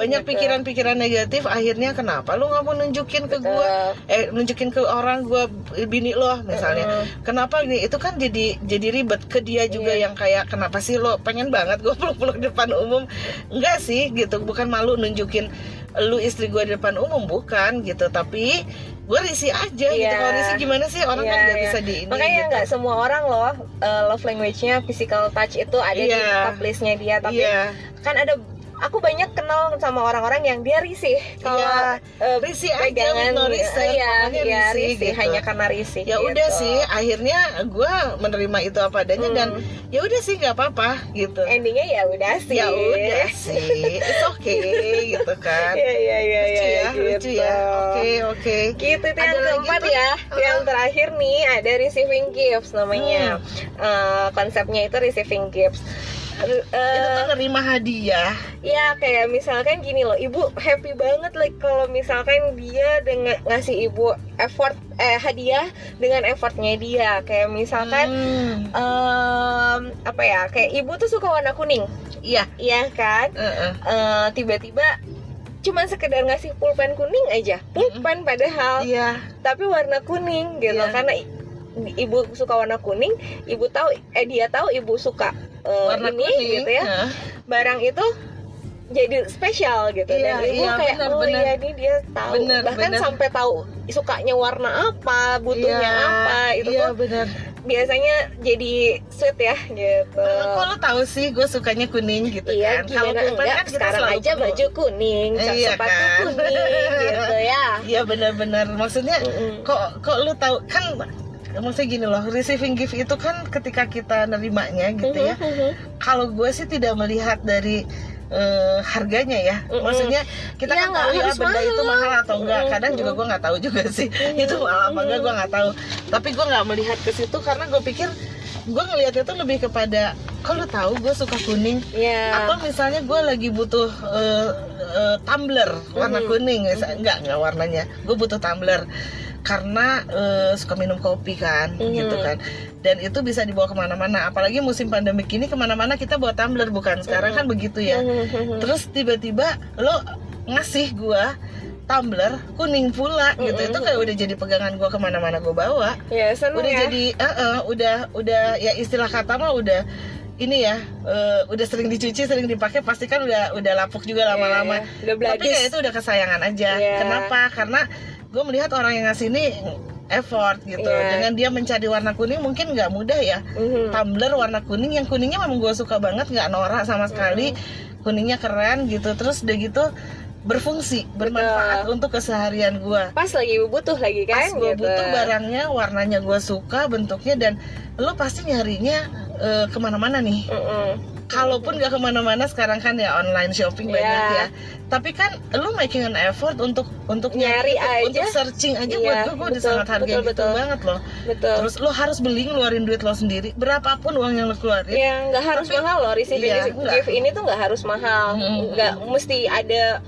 [SPEAKER 1] banyak pikiran-pikiran negatif akhirnya kenapa lu nggak mau nunjukin ke gue eh nunjukin ke orang gue bini lo misalnya.
[SPEAKER 2] Mm-mm.
[SPEAKER 1] kenapa nih itu kan jadi jadi ribet ke dia juga
[SPEAKER 2] Iya.
[SPEAKER 1] yang kayak kenapa sih lo pengen banget gue (laughs) peluk-peluk depan umum? Enggak sih gitu. Bukan malu nunjukin lu istri gue di depan umum bukan gitu. Tapi gue risih aja gitu
[SPEAKER 2] Iya.
[SPEAKER 1] kalau risih gimana sih orang kan
[SPEAKER 2] Iya,
[SPEAKER 1] nggak
[SPEAKER 2] iya.
[SPEAKER 1] bisa di ini
[SPEAKER 2] Makanya
[SPEAKER 1] gitu.
[SPEAKER 2] nggak semua orang loh uh, love language-nya physical touch itu ada di
[SPEAKER 1] Iya.
[SPEAKER 2] top list-nya dia, tapi
[SPEAKER 1] iya
[SPEAKER 2] kan ada aku banyak kenal sama orang-orang yang dia risih kalau
[SPEAKER 1] Iya.
[SPEAKER 2] uh,
[SPEAKER 1] risih aja
[SPEAKER 2] pegangan
[SPEAKER 1] reason,
[SPEAKER 2] iya,
[SPEAKER 1] pokoknya
[SPEAKER 2] iya,
[SPEAKER 1] risih,
[SPEAKER 2] risih,
[SPEAKER 1] gitu.
[SPEAKER 2] hanya karena risih
[SPEAKER 1] ya
[SPEAKER 2] gitu.
[SPEAKER 1] udah sih akhirnya gue menerima itu apa adanya
[SPEAKER 2] Hmm.
[SPEAKER 1] dan ya udah sih nggak apa-apa gitu
[SPEAKER 2] endingnya ya udah sih
[SPEAKER 1] ya udah sih it's okay gitu kan
[SPEAKER 2] Iya iya iya
[SPEAKER 1] lucu ya lucu
[SPEAKER 2] gitu.
[SPEAKER 1] ya oke oke
[SPEAKER 2] Gitu itu
[SPEAKER 1] Ada
[SPEAKER 2] yang keempat
[SPEAKER 1] tuh?
[SPEAKER 2] ya.
[SPEAKER 1] Uh-uh.
[SPEAKER 2] Yang terakhir nih ada receiving gifts namanya. Eh, konsepnya itu receiving gifts. Eh,
[SPEAKER 1] itu tuh nerima hadiah
[SPEAKER 2] ya kayak misalkan gini loh, ibu happy banget like kalau misalkan dia dengan ngasih ibu effort eh hadiah dengan effortnya dia. Kayak misalkan
[SPEAKER 1] Hmm,
[SPEAKER 2] em, apa ya? Kayak ibu tuh suka warna kuning,
[SPEAKER 1] iya
[SPEAKER 2] iya kan?
[SPEAKER 1] uh-uh.
[SPEAKER 2] Eh, tiba-tiba cuman sekedar ngasih pulpen kuning aja, pulpen padahal
[SPEAKER 1] iya
[SPEAKER 2] tapi warna kuning gitu
[SPEAKER 1] Iya.
[SPEAKER 2] karena ibu suka warna kuning ibu tahu eh dia tahu ibu suka eh,
[SPEAKER 1] warna
[SPEAKER 2] ini
[SPEAKER 1] kuning
[SPEAKER 2] gitu ya
[SPEAKER 1] Hah?
[SPEAKER 2] barang itu jadi spesial gitu
[SPEAKER 1] Iya,
[SPEAKER 2] dan ibu
[SPEAKER 1] iya,
[SPEAKER 2] kayak
[SPEAKER 1] benar,
[SPEAKER 2] oh
[SPEAKER 1] benar.
[SPEAKER 2] iya ini dia tahu
[SPEAKER 1] Benar,
[SPEAKER 2] bahkan
[SPEAKER 1] benar.
[SPEAKER 2] sampai tahu sukanya warna apa butuhnya
[SPEAKER 1] Iya,
[SPEAKER 2] apa itu
[SPEAKER 1] iya
[SPEAKER 2] tuh
[SPEAKER 1] benar
[SPEAKER 2] biasanya jadi sweet ya gitu
[SPEAKER 1] kok lo tahu sih gue sukanya kuning gitu
[SPEAKER 2] Iya,
[SPEAKER 1] kan kalau kan
[SPEAKER 2] sekarang aja
[SPEAKER 1] perlu.
[SPEAKER 2] baju kuning,
[SPEAKER 1] iya
[SPEAKER 2] sepatu
[SPEAKER 1] kan?
[SPEAKER 2] kuning gitu ya. (laughs)
[SPEAKER 1] iya benar-benar maksudnya
[SPEAKER 2] Mm-mm.
[SPEAKER 1] kok kok lu tahu kan maksudnya gini loh receiving gift itu kan ketika kita nerimanya gitu ya.
[SPEAKER 2] Mhm.
[SPEAKER 1] kalau gue sih tidak melihat dari eh, harganya ya. Maksudnya kita
[SPEAKER 2] Iya,
[SPEAKER 1] kan
[SPEAKER 2] nggak
[SPEAKER 1] tahu ya benda itu
[SPEAKER 2] mahal.
[SPEAKER 1] mahal atau enggak kadang juga gue nggak tahu juga sih. (laughs) Itu mahal apa enggak gue nggak tahu. Tapi gue nggak melihat ke situ karena gue pikir gue ngelihatnya tuh lebih kepada lu tahu gue suka kuning?
[SPEAKER 2] Iya.
[SPEAKER 1] atau misalnya gue lagi butuh eh, eh, tumbler warna kuning enggak enggak warnanya. Gue butuh tumbler karena eh, suka minum kopi kan
[SPEAKER 2] Mhm.
[SPEAKER 1] gitu kan dan itu bisa dibawa ke mana-mana apalagi musim pandemik ini ke mana-mana kita bawa tumbler bukan sekarang kan begitu ya
[SPEAKER 2] Mhm.
[SPEAKER 1] terus tiba-tiba lo ngasih gua tumbler kuning pula gitu
[SPEAKER 2] Mhm.
[SPEAKER 1] itu kayak udah jadi pegangan gua ke mana-mana gua bawa
[SPEAKER 2] ya seneng
[SPEAKER 1] udah
[SPEAKER 2] ya.
[SPEAKER 1] jadi eh, eh, udah udah ya istilah kata mah udah ini ya eh, udah sering dicuci sering dipakai pasti kan udah udah lapuk juga lama-lama
[SPEAKER 2] Iya, udah
[SPEAKER 1] tapi kayak
[SPEAKER 2] bladis.
[SPEAKER 1] itu udah kesayangan aja
[SPEAKER 2] Iya.
[SPEAKER 1] kenapa karena gue melihat orang yang ngasih ini effort gitu.
[SPEAKER 2] Iya.
[SPEAKER 1] dengan dia mencari warna kuning mungkin nggak mudah ya.
[SPEAKER 2] Mhm.
[SPEAKER 1] tumbler warna kuning yang kuningnya memang gue suka banget nggak norak sama sekali. Kuningnya keren gitu. Terus udah gitu berfungsi bermanfaat untuk keseharian gue
[SPEAKER 2] pas lagi butuh lagi
[SPEAKER 1] pas
[SPEAKER 2] kan
[SPEAKER 1] gue
[SPEAKER 2] gitu.
[SPEAKER 1] butuh barangnya warnanya gue suka bentuknya dan lo pasti nyarinya eh, ke mana-mana nih.
[SPEAKER 2] Mhm.
[SPEAKER 1] Kalaupun nggak ke mana-mana sekarang kan ya online shopping
[SPEAKER 2] Iya.
[SPEAKER 1] banyak ya. Tapi kan lo making an effort untuk untuk
[SPEAKER 2] Nyari aja.
[SPEAKER 1] untuk searching aja
[SPEAKER 2] Iya,
[SPEAKER 1] buat gue gue udah sangat hargain
[SPEAKER 2] betul,
[SPEAKER 1] itu
[SPEAKER 2] betul.
[SPEAKER 1] banget loh.
[SPEAKER 2] Betul.
[SPEAKER 1] Terus lo harus beli ngeluarin duit lo sendiri. Berapapun uang yang lo keluarin.
[SPEAKER 2] Ya nggak harus
[SPEAKER 1] Tapi-
[SPEAKER 2] mahal loh receiving
[SPEAKER 1] Iya,
[SPEAKER 2] gift ini tuh nggak harus mahal. Nggak mesti ada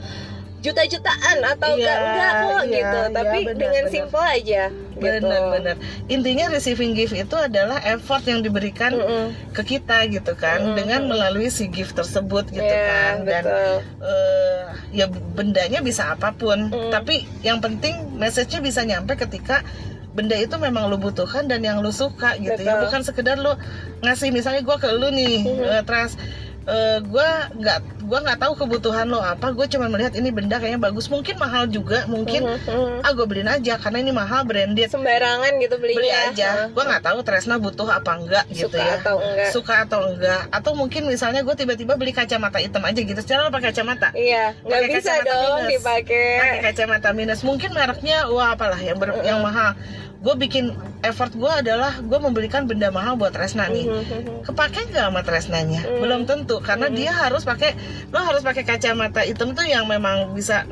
[SPEAKER 2] juta-jutaan atau
[SPEAKER 1] Iya,
[SPEAKER 2] enggak enggak kok
[SPEAKER 1] iya,
[SPEAKER 2] gitu
[SPEAKER 1] iya,
[SPEAKER 2] tapi
[SPEAKER 1] benar,
[SPEAKER 2] dengan
[SPEAKER 1] benar.
[SPEAKER 2] simple aja gitu
[SPEAKER 1] benar-benar intinya receiving gift itu adalah effort yang diberikan
[SPEAKER 2] Mm-mm.
[SPEAKER 1] ke kita gitu kan
[SPEAKER 2] Mm-mm.
[SPEAKER 1] dengan melalui si gift tersebut gitu
[SPEAKER 2] Iya,
[SPEAKER 1] kan dan
[SPEAKER 2] betul.
[SPEAKER 1] eh, ya bendanya bisa apa pun
[SPEAKER 2] Mm.
[SPEAKER 1] tapi yang penting message-nya bisa nyampe ketika benda itu memang lu butuhkan dan yang lu suka gitu ya
[SPEAKER 2] Betul.
[SPEAKER 1] bukan sekedar lu ngasih misalnya gua ke lu nih
[SPEAKER 2] Mhm.
[SPEAKER 1] eh, Tras eh, gua nggak gua nggak tahu kebutuhan lo apa. Gue cuma melihat ini benda kayaknya bagus. Mungkin mahal juga mungkin
[SPEAKER 2] Mhm, mhm.
[SPEAKER 1] ah gue beliin aja karena ini mahal branded.
[SPEAKER 2] Sembarangan gitu belinya.
[SPEAKER 1] Beli aja. Gue nggak tahu Tresna butuh apa enggak gitu
[SPEAKER 2] suka
[SPEAKER 1] ya.
[SPEAKER 2] atau enggak.
[SPEAKER 1] Suka atau enggak. Atau mungkin misalnya gue tiba-tiba beli kacamata hitam aja gitu. Secara pakai kacamata?
[SPEAKER 2] Iya nggak bisa dong dipakai.
[SPEAKER 1] Pakai kacamata minus. Mungkin mereknya wah apalah yang ber-
[SPEAKER 2] Mm-mm.
[SPEAKER 1] yang mahal gue bikin effort gue adalah gue membelikan benda mahal buat Tresna nih
[SPEAKER 2] Mhm, mhm.
[SPEAKER 1] kepake nggak sama Tresnanya
[SPEAKER 2] Mm.
[SPEAKER 1] belum tentu karena
[SPEAKER 2] Mm.
[SPEAKER 1] dia harus pakai lo harus pakai kacamata hitam tuh yang memang bisa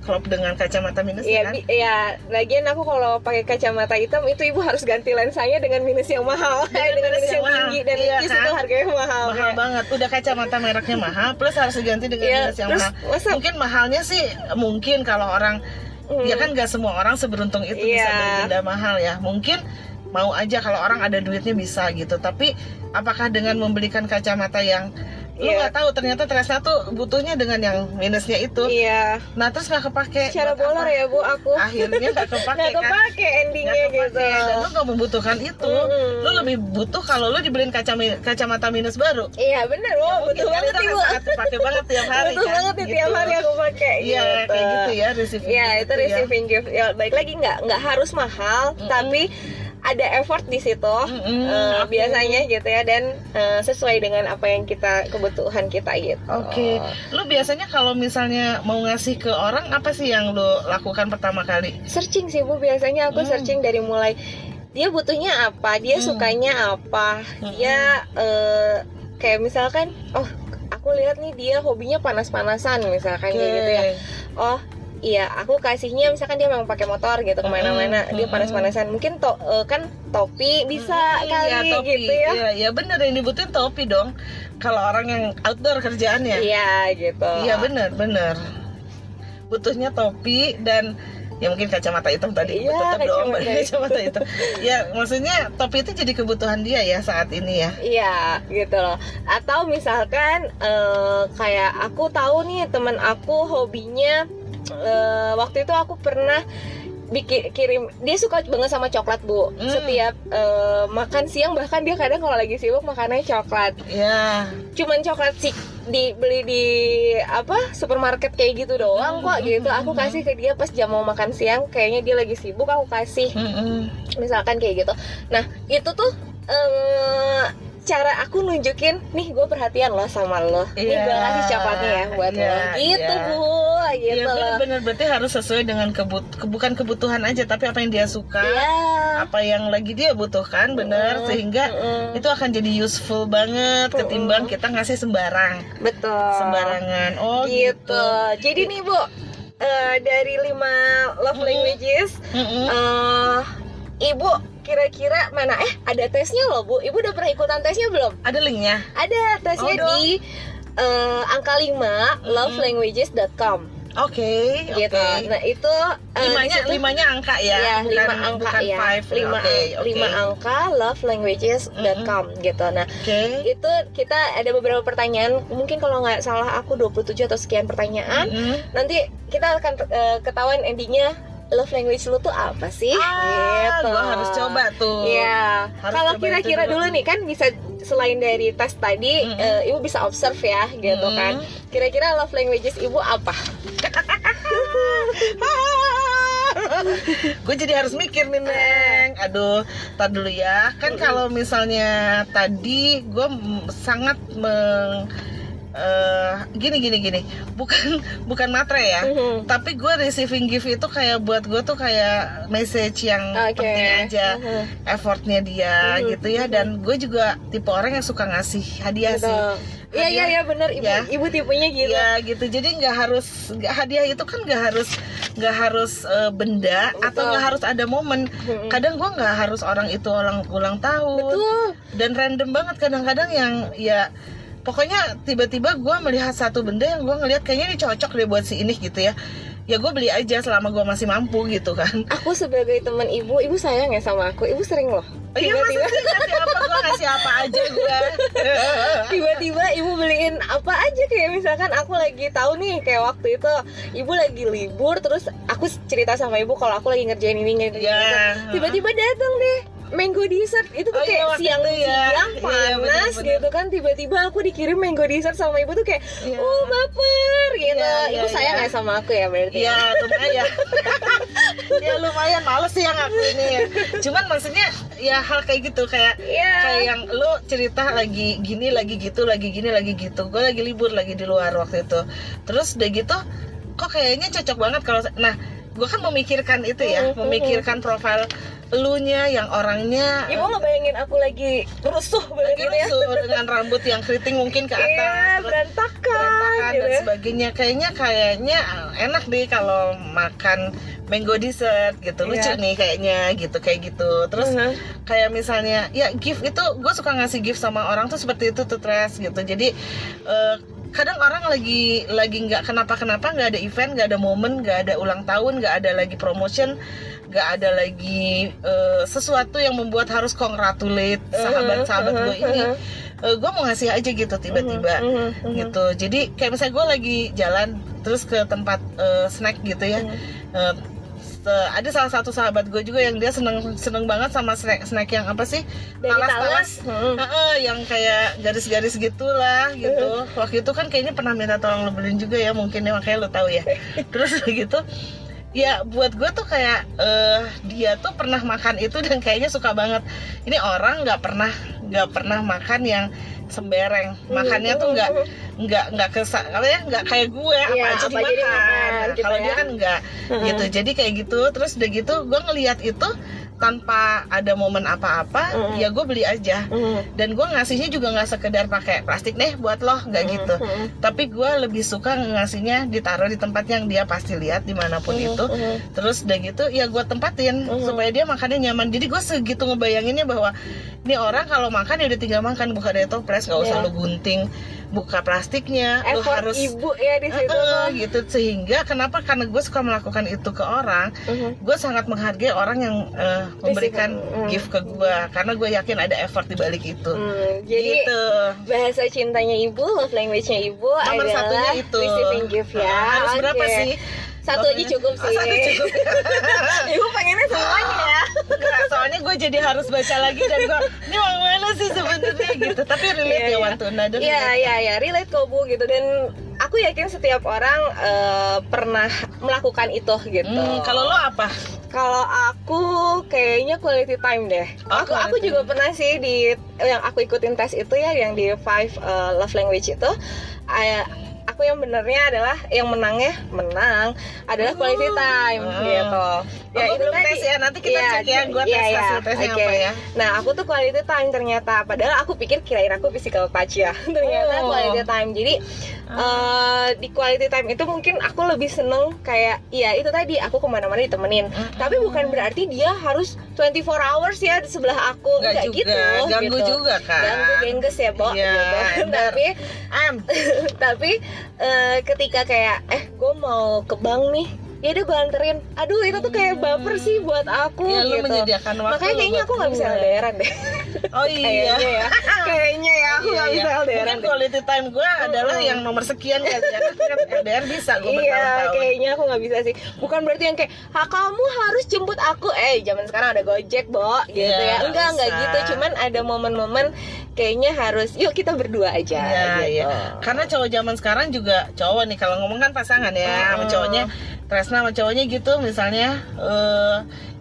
[SPEAKER 1] klop dengan kacamata minus
[SPEAKER 2] Iya,
[SPEAKER 1] kan
[SPEAKER 2] iya. Lagian aku kalau pakai kacamata hitam itu ibu harus ganti lensanya dengan minus yang mahal,
[SPEAKER 1] Dengan (laughs)
[SPEAKER 2] dengan
[SPEAKER 1] minus yang
[SPEAKER 2] yang
[SPEAKER 1] mahal.
[SPEAKER 2] tinggi dan
[SPEAKER 1] Iya, kan?
[SPEAKER 2] itu harganya mahal.
[SPEAKER 1] mahal
[SPEAKER 2] kayak.
[SPEAKER 1] banget udah kacamata mereknya mahal plus harus diganti dengan
[SPEAKER 2] Iya,
[SPEAKER 1] minus yang
[SPEAKER 2] terus
[SPEAKER 1] mahal
[SPEAKER 2] masa
[SPEAKER 1] mungkin mahalnya sih mungkin kalau orang
[SPEAKER 2] Hmm.
[SPEAKER 1] ya kan gak semua orang seberuntung itu bisa
[SPEAKER 2] Iya.
[SPEAKER 1] beli benda mahal ya mungkin mau aja kalau orang ada duitnya bisa gitu tapi apakah dengan membelikan kacamata yang lu
[SPEAKER 2] Iya.
[SPEAKER 1] nggak tahu ternyata Tresna tuh butuhnya dengan yang minusnya itu
[SPEAKER 2] Iya.
[SPEAKER 1] nah terus nggak kepake Buat
[SPEAKER 2] bolor
[SPEAKER 1] apa?
[SPEAKER 2] ya bu aku.
[SPEAKER 1] akhirnya nggak (laughs) kepake
[SPEAKER 2] Nggak
[SPEAKER 1] kan
[SPEAKER 2] kepake endingnya
[SPEAKER 1] Nggak kepake.
[SPEAKER 2] gitu.
[SPEAKER 1] dan lu nggak membutuhkan itu
[SPEAKER 2] Mm-mm.
[SPEAKER 1] lu lebih butuh kalau lu dibeliin kacami- kacamata minus baru
[SPEAKER 2] Iya bener bu, betul
[SPEAKER 1] kan
[SPEAKER 2] banget ibu.
[SPEAKER 1] sangat kepake banget tiap hari
[SPEAKER 2] Betul
[SPEAKER 1] kan
[SPEAKER 2] banget
[SPEAKER 1] Gitu.
[SPEAKER 2] tiap hari aku pakai.
[SPEAKER 1] iya kayak gitu ya receiving
[SPEAKER 2] Iya
[SPEAKER 1] gift
[SPEAKER 2] itu
[SPEAKER 1] ya.
[SPEAKER 2] receiving gift. Ya baik lagi nggak nggak harus mahal,
[SPEAKER 1] Mm-mm.
[SPEAKER 2] tapi ada effort di situ.
[SPEAKER 1] Mm-mm,
[SPEAKER 2] Eh,
[SPEAKER 1] oke.
[SPEAKER 2] biasanya gitu ya dan eh, sesuai dengan apa yang kita kebutuhan kita gitu.
[SPEAKER 1] Oke, lu biasanya kalau misalnya mau ngasih ke orang apa sih yang lu lakukan pertama kali?
[SPEAKER 2] Searching sih bu biasanya aku
[SPEAKER 1] Hmm.
[SPEAKER 2] searching dari mulai dia butuhnya apa, dia
[SPEAKER 1] Hmm.
[SPEAKER 2] sukanya apa,
[SPEAKER 1] Hmm.
[SPEAKER 2] dia eh, kayak misalkan oh aku lihat nih dia hobinya panas-panasan misalkan kayak gitu ya. Oh iya aku kasihnya misalkan dia memang pakai motor gitu ke mana-mana
[SPEAKER 1] Hmm,
[SPEAKER 2] dia panas-panasan mungkin to, eh, kan topi bisa
[SPEAKER 1] Hmm,
[SPEAKER 2] kali
[SPEAKER 1] iya, topi.
[SPEAKER 2] gitu ya.
[SPEAKER 1] Iya, iya bener yang dibutuhin topi dong. Kalau orang yang outdoor kerjaannya.
[SPEAKER 2] Iya gitu.
[SPEAKER 1] Iya bener bener. Butuhnya topi dan ya mungkin kacamata hitam tadi
[SPEAKER 2] Iya,
[SPEAKER 1] tetap dong (laughs)
[SPEAKER 2] kacamata
[SPEAKER 1] hitam. ya maksudnya topi itu jadi kebutuhan dia ya saat ini ya.
[SPEAKER 2] Iya gitu loh. Atau misalkan eh, kayak aku tahu nih teman aku hobinya eh, waktu itu aku pernah bikin kirim dia suka banget sama coklat bu
[SPEAKER 1] Hmm.
[SPEAKER 2] setiap eh, makan siang bahkan dia kadang kalau lagi sibuk makannya coklat
[SPEAKER 1] Ya.
[SPEAKER 2] cuman coklat sih dibeli di apa supermarket kayak gitu doang kok
[SPEAKER 1] Hmm,
[SPEAKER 2] gitu
[SPEAKER 1] hmm,
[SPEAKER 2] aku
[SPEAKER 1] hmm.
[SPEAKER 2] kasih ke dia pas jam mau makan siang kayaknya dia lagi sibuk aku kasih misalkan kayak gitu nah itu tuh eh, cara aku nunjukin nih gue perhatian loh sama lo nih
[SPEAKER 1] Iya,
[SPEAKER 2] gue kasih coklatnya ya buat
[SPEAKER 1] iya,
[SPEAKER 2] lo gitu
[SPEAKER 1] iya.
[SPEAKER 2] bu gitu
[SPEAKER 1] Iya
[SPEAKER 2] loh
[SPEAKER 1] bener-bener berarti harus sesuai dengan kebut ke- bukan kebutuhan aja tapi apa yang dia suka.
[SPEAKER 2] Iya.
[SPEAKER 1] apa yang lagi dia butuhkan bener
[SPEAKER 2] Mm-mm,
[SPEAKER 1] sehingga
[SPEAKER 2] mm-mm.
[SPEAKER 1] itu akan jadi useful banget ketimbang kita ngasih sembarang
[SPEAKER 2] betul
[SPEAKER 1] sembarangan oh
[SPEAKER 2] gitu.
[SPEAKER 1] gitu,
[SPEAKER 2] jadi nih bu eh, dari lima love languages
[SPEAKER 1] Mm-mm.
[SPEAKER 2] eh ibu kira-kira mana? Eh ada tesnya loh bu. Ibu udah pernah ikutan tesnya belum?
[SPEAKER 1] Ada linknya.
[SPEAKER 2] Ada tesnya
[SPEAKER 1] Oh,
[SPEAKER 2] di eh, angka 5 lovelanguages.com
[SPEAKER 1] oke
[SPEAKER 2] gitu.
[SPEAKER 1] oke.
[SPEAKER 2] Nah itu eh,
[SPEAKER 1] limanya
[SPEAKER 2] situ-
[SPEAKER 1] limanya angka ya,
[SPEAKER 2] ya
[SPEAKER 1] bukan,
[SPEAKER 2] lima angka
[SPEAKER 1] bukan
[SPEAKER 2] ya
[SPEAKER 1] five
[SPEAKER 2] lima, ang-
[SPEAKER 1] oke.
[SPEAKER 2] lima angka lovelanguages.com gitu. Nah
[SPEAKER 1] oke.
[SPEAKER 2] itu kita ada beberapa pertanyaan. Mungkin kalau nggak salah aku 27 atau sekian pertanyaan.
[SPEAKER 1] Mm-mm.
[SPEAKER 2] nanti kita akan eh, ketahuan endingnya love language lu tuh apa sih
[SPEAKER 1] ah
[SPEAKER 2] gitu
[SPEAKER 1] gua harus coba tuh
[SPEAKER 2] Iya, kalau kira-kira
[SPEAKER 1] dulu.
[SPEAKER 2] dulu nih kan bisa selain dari tes tadi,
[SPEAKER 1] Mm-mm.
[SPEAKER 2] eh, ibu bisa observe ya, gitu
[SPEAKER 1] Mm-mm.
[SPEAKER 2] kan. Kira-kira love languages ibu apa? (laughs)
[SPEAKER 1] gue jadi harus mikir nih neng aduh tar dulu ya kan kalau misalnya tadi gue sangat meng eh, gini gini gini bukan (laughs) bukan matre ya
[SPEAKER 2] Mhm.
[SPEAKER 1] tapi gue receiving gift itu kayak buat gue tuh kayak message yang
[SPEAKER 2] Oke.
[SPEAKER 1] penting aja
[SPEAKER 2] Mhm.
[SPEAKER 1] effortnya dia
[SPEAKER 2] Mhm.
[SPEAKER 1] gitu ya dan gue juga tipe orang yang suka ngasih hadiah sih
[SPEAKER 2] Betul. Iya iya
[SPEAKER 1] Hadiah.
[SPEAKER 2] iya benar ibu
[SPEAKER 1] Ya.
[SPEAKER 2] ibu tipenya gitu.
[SPEAKER 1] Ya gitu, jadi nggak harus nggak hadiah itu kan nggak harus nggak harus eh, benda
[SPEAKER 2] Betul.
[SPEAKER 1] atau nggak harus ada momen. Kadang gua nggak harus orang itu ulang ulang tahun
[SPEAKER 2] Betul.
[SPEAKER 1] dan random banget kadang-kadang yang ya pokoknya tiba-tiba gue melihat satu benda yang gue ngelihat kayaknya ini cocok deh buat si ini gitu ya. Ya gue beli aja selama gue masih mampu gitu kan.
[SPEAKER 2] Aku sebagai teman ibu ibu sayang ya sama aku. Ibu sering loh.
[SPEAKER 1] Iya
[SPEAKER 2] tiba-tiba.
[SPEAKER 1] ngasih apa? Gue ngasih apa aja gue (laughs)
[SPEAKER 2] tiba-tiba ibu beliin apa aja. Kayak misalkan aku lagi tahu nih kayak waktu itu ibu lagi libur terus aku cerita sama ibu kalau aku lagi ngerjain ini ngerjain
[SPEAKER 1] Ya.
[SPEAKER 2] itu tiba-tiba datang deh mango dessert itu tuh
[SPEAKER 1] Oh iya,
[SPEAKER 2] kayak
[SPEAKER 1] waktu
[SPEAKER 2] siang
[SPEAKER 1] itu ya.
[SPEAKER 2] siang
[SPEAKER 1] Iya, iya,
[SPEAKER 2] panas
[SPEAKER 1] bener-bener.
[SPEAKER 2] gitu kan tiba-tiba aku dikirim mango dessert sama ibu tuh kayak
[SPEAKER 1] Iya.
[SPEAKER 2] oh baper gitu
[SPEAKER 1] Iya, iya,
[SPEAKER 2] ibu sayang
[SPEAKER 1] iya.
[SPEAKER 2] ya sama aku ya berarti
[SPEAKER 1] ya lumayan (laughs) ya lumayan males sih yang aku ini ya cuman maksudnya ya hal kayak gitu kayak
[SPEAKER 2] Iya.
[SPEAKER 1] kayak yang lu cerita lagi gini lagi gitu lagi gini lagi gitu gue lagi libur lagi di luar waktu itu terus udah gitu kok kayaknya cocok banget kalau nah gue kan memikirkan itu ya
[SPEAKER 2] mhm.
[SPEAKER 1] memikirkan profil elunya yang orangnya.
[SPEAKER 2] Ibu ngebayangin aku lagi rusuh
[SPEAKER 1] lagi
[SPEAKER 2] ya.
[SPEAKER 1] rusuh dengan rambut yang keriting mungkin ke atas
[SPEAKER 2] iya berantakan
[SPEAKER 1] berantakan
[SPEAKER 2] gitu
[SPEAKER 1] dan
[SPEAKER 2] ya.
[SPEAKER 1] sebagainya. Kayaknya kayaknya enak deh kalau makan mango dessert gitu. Lucu
[SPEAKER 2] Iya.
[SPEAKER 1] nih kayaknya gitu kayak gitu. Terus
[SPEAKER 2] Mhm.
[SPEAKER 1] kayak misalnya ya gift itu gue suka ngasih gift sama orang tuh seperti itu tuh Tres gitu. Jadi eh, kadang orang lagi lagi nggak kenapa kenapa nggak ada event nggak ada momen nggak ada ulang tahun nggak ada lagi promotion nggak ada lagi eh, sesuatu yang membuat harus congratulate sahabat-sahabat gue ini. gue mau ngasih aja gitu tiba-tiba gitu. Jadi kayak misalnya gue lagi jalan terus ke tempat eh, snack gitu ya. Eh, se- ada salah satu sahabat gue juga yang dia seneng seneng banget sama snack snack yang apa sih? Talas-talas.
[SPEAKER 2] Talas. Mhm.
[SPEAKER 1] Heeh, yang kayak garis-garis gitulah gitu. Waktu itu kan kayaknya pernah minta tolong lo beliin juga ya mungkin ya makanya lo tahu ya. (laughs) Terus gitu ya buat gue tuh kayak eh, dia tuh pernah makan itu (laughs) dan kayaknya suka banget. Ini orang nggak pernah nggak pernah makan yang sembereng makannya tuh nggak nggak nggak kesa apa ya nggak kayak gue. Apa
[SPEAKER 2] Iya,
[SPEAKER 1] aja
[SPEAKER 2] apa aja
[SPEAKER 1] dimakan
[SPEAKER 2] dimakan, gitu
[SPEAKER 1] kalau
[SPEAKER 2] ya.
[SPEAKER 1] dia kan nggak gitu. Jadi kayak gitu terus udah gitu gue ngelihat itu tanpa ada momen apa-apa
[SPEAKER 2] Mm.
[SPEAKER 1] ya gue beli aja
[SPEAKER 2] Mhm.
[SPEAKER 1] dan gue ngasihnya juga nggak sekedar pakai plastik nih buat lo nggak gitu
[SPEAKER 2] Mhm.
[SPEAKER 1] tapi gue lebih suka ngasihnya ditaruh di tempat yang dia pasti lihat di mana pun
[SPEAKER 2] Mhm,
[SPEAKER 1] itu
[SPEAKER 2] mhm.
[SPEAKER 1] terus udah gitu ya gue tempatin
[SPEAKER 2] Mhm.
[SPEAKER 1] supaya dia makannya nyaman jadi gue segitu ngebayanginnya bahwa ini orang kalau makan ya udah tinggal makan buka dari toples nggak usah
[SPEAKER 2] Iya.
[SPEAKER 1] lo gunting buka plastiknya lo
[SPEAKER 2] effort
[SPEAKER 1] harus
[SPEAKER 2] ibu ya di situ
[SPEAKER 1] Eh,
[SPEAKER 2] tuh.
[SPEAKER 1] gitu sehingga kenapa karena gue suka melakukan itu ke orang
[SPEAKER 2] Mhm.
[SPEAKER 1] gue sangat menghargai orang yang eh, memberikan
[SPEAKER 2] Mm.
[SPEAKER 1] gift ke gue karena gue yakin ada effort di balik itu
[SPEAKER 2] Hmm, jadi
[SPEAKER 1] gitu
[SPEAKER 2] bahasa cintanya ibu, love language-nya ibu
[SPEAKER 1] nomor
[SPEAKER 2] adalah
[SPEAKER 1] satunya itu
[SPEAKER 2] receiving gift ya.
[SPEAKER 1] Ah, harus
[SPEAKER 2] Oke.
[SPEAKER 1] berapa sih
[SPEAKER 2] Satu aja cukup
[SPEAKER 1] Oh,
[SPEAKER 2] sih.
[SPEAKER 1] satu cukup (laughs)
[SPEAKER 2] ibu pengennya semuanya ya.
[SPEAKER 1] Enggak, soalnya gue jadi harus baca lagi dan gue ini yang mana sih sebenarnya gitu tapi relate
[SPEAKER 2] Iya,
[SPEAKER 1] ya
[SPEAKER 2] iya.
[SPEAKER 1] to another
[SPEAKER 2] Iya
[SPEAKER 1] relate.
[SPEAKER 2] iya iya relate kok bu gitu dan aku yakin setiap orang eh, pernah melakukan itu gitu.
[SPEAKER 1] Hmm, kalau lo apa
[SPEAKER 2] Kalau aku kayaknya quality time deh.
[SPEAKER 1] Oh,
[SPEAKER 2] aku aku juga pernah sih di yang aku ikutin tes itu ya yang di five uh, love language itu. eh, aku yang benernya adalah yang menangnya menang adalah quality time
[SPEAKER 1] Oh.
[SPEAKER 2] gitu.
[SPEAKER 1] Ya, oh, belum tes ya, nanti kita
[SPEAKER 2] Iya,
[SPEAKER 1] cek ya, gue tes
[SPEAKER 2] iya, iya.
[SPEAKER 1] hasil tesnya
[SPEAKER 2] Oke.
[SPEAKER 1] apa ya?
[SPEAKER 2] Nah aku tuh quality time ternyata. Padahal aku pikir kirain aku physical touch ya. (laughs) Ternyata
[SPEAKER 1] Oh.
[SPEAKER 2] quality time. Jadi eh, di quality time itu mungkin aku lebih seneng kayak Iya itu tadi. Aku ke mana-mana ditemenin.
[SPEAKER 1] Mm-mm.
[SPEAKER 2] Tapi bukan berarti dia harus 24 hours ya di sebelah aku.
[SPEAKER 1] Nggak
[SPEAKER 2] Nggak
[SPEAKER 1] juga,
[SPEAKER 2] gitu
[SPEAKER 1] ganggu
[SPEAKER 2] gitu.
[SPEAKER 1] juga kan
[SPEAKER 2] Ganggu gengges ya Bo.
[SPEAKER 1] Iya,
[SPEAKER 2] gitu. (laughs) Tapi
[SPEAKER 1] Am, (laughs)
[SPEAKER 2] tapi eh, ketika kayak eh gue mau ke bank nih ya udah gue anterin aduh itu tuh kayak baper sih buat aku
[SPEAKER 1] ya
[SPEAKER 2] gitu
[SPEAKER 1] menyediakan waktu
[SPEAKER 2] makanya kayaknya aku nggak bisa. LDRan deh
[SPEAKER 1] oh (laughs) iya
[SPEAKER 2] kayaknya ya kayaknya ya aku
[SPEAKER 1] Iya,
[SPEAKER 2] nggak
[SPEAKER 1] iya.
[SPEAKER 2] bisa LDRan
[SPEAKER 1] Mungkin
[SPEAKER 2] deh
[SPEAKER 1] quality time gue adalah yang nomor sekian kan ya kan LDR bisa gue
[SPEAKER 2] Iya, kayaknya aku nggak bisa sih. Bukan berarti yang kayak, ha kamu harus jemput aku. Eh, zaman sekarang ada Gojek, Bo, gitu
[SPEAKER 1] Iya,
[SPEAKER 2] ya. Enggak, enggak gitu. Cuman ada momen-momen kayaknya harus, yuk kita berdua aja.
[SPEAKER 1] Iya,
[SPEAKER 2] gitu.
[SPEAKER 1] iya. Karena cowok zaman sekarang juga cowok nih kalau ngomong kan pasangan ya,
[SPEAKER 2] Mm.
[SPEAKER 1] cowoknya Tresna sama cowoknya gitu misalnya eh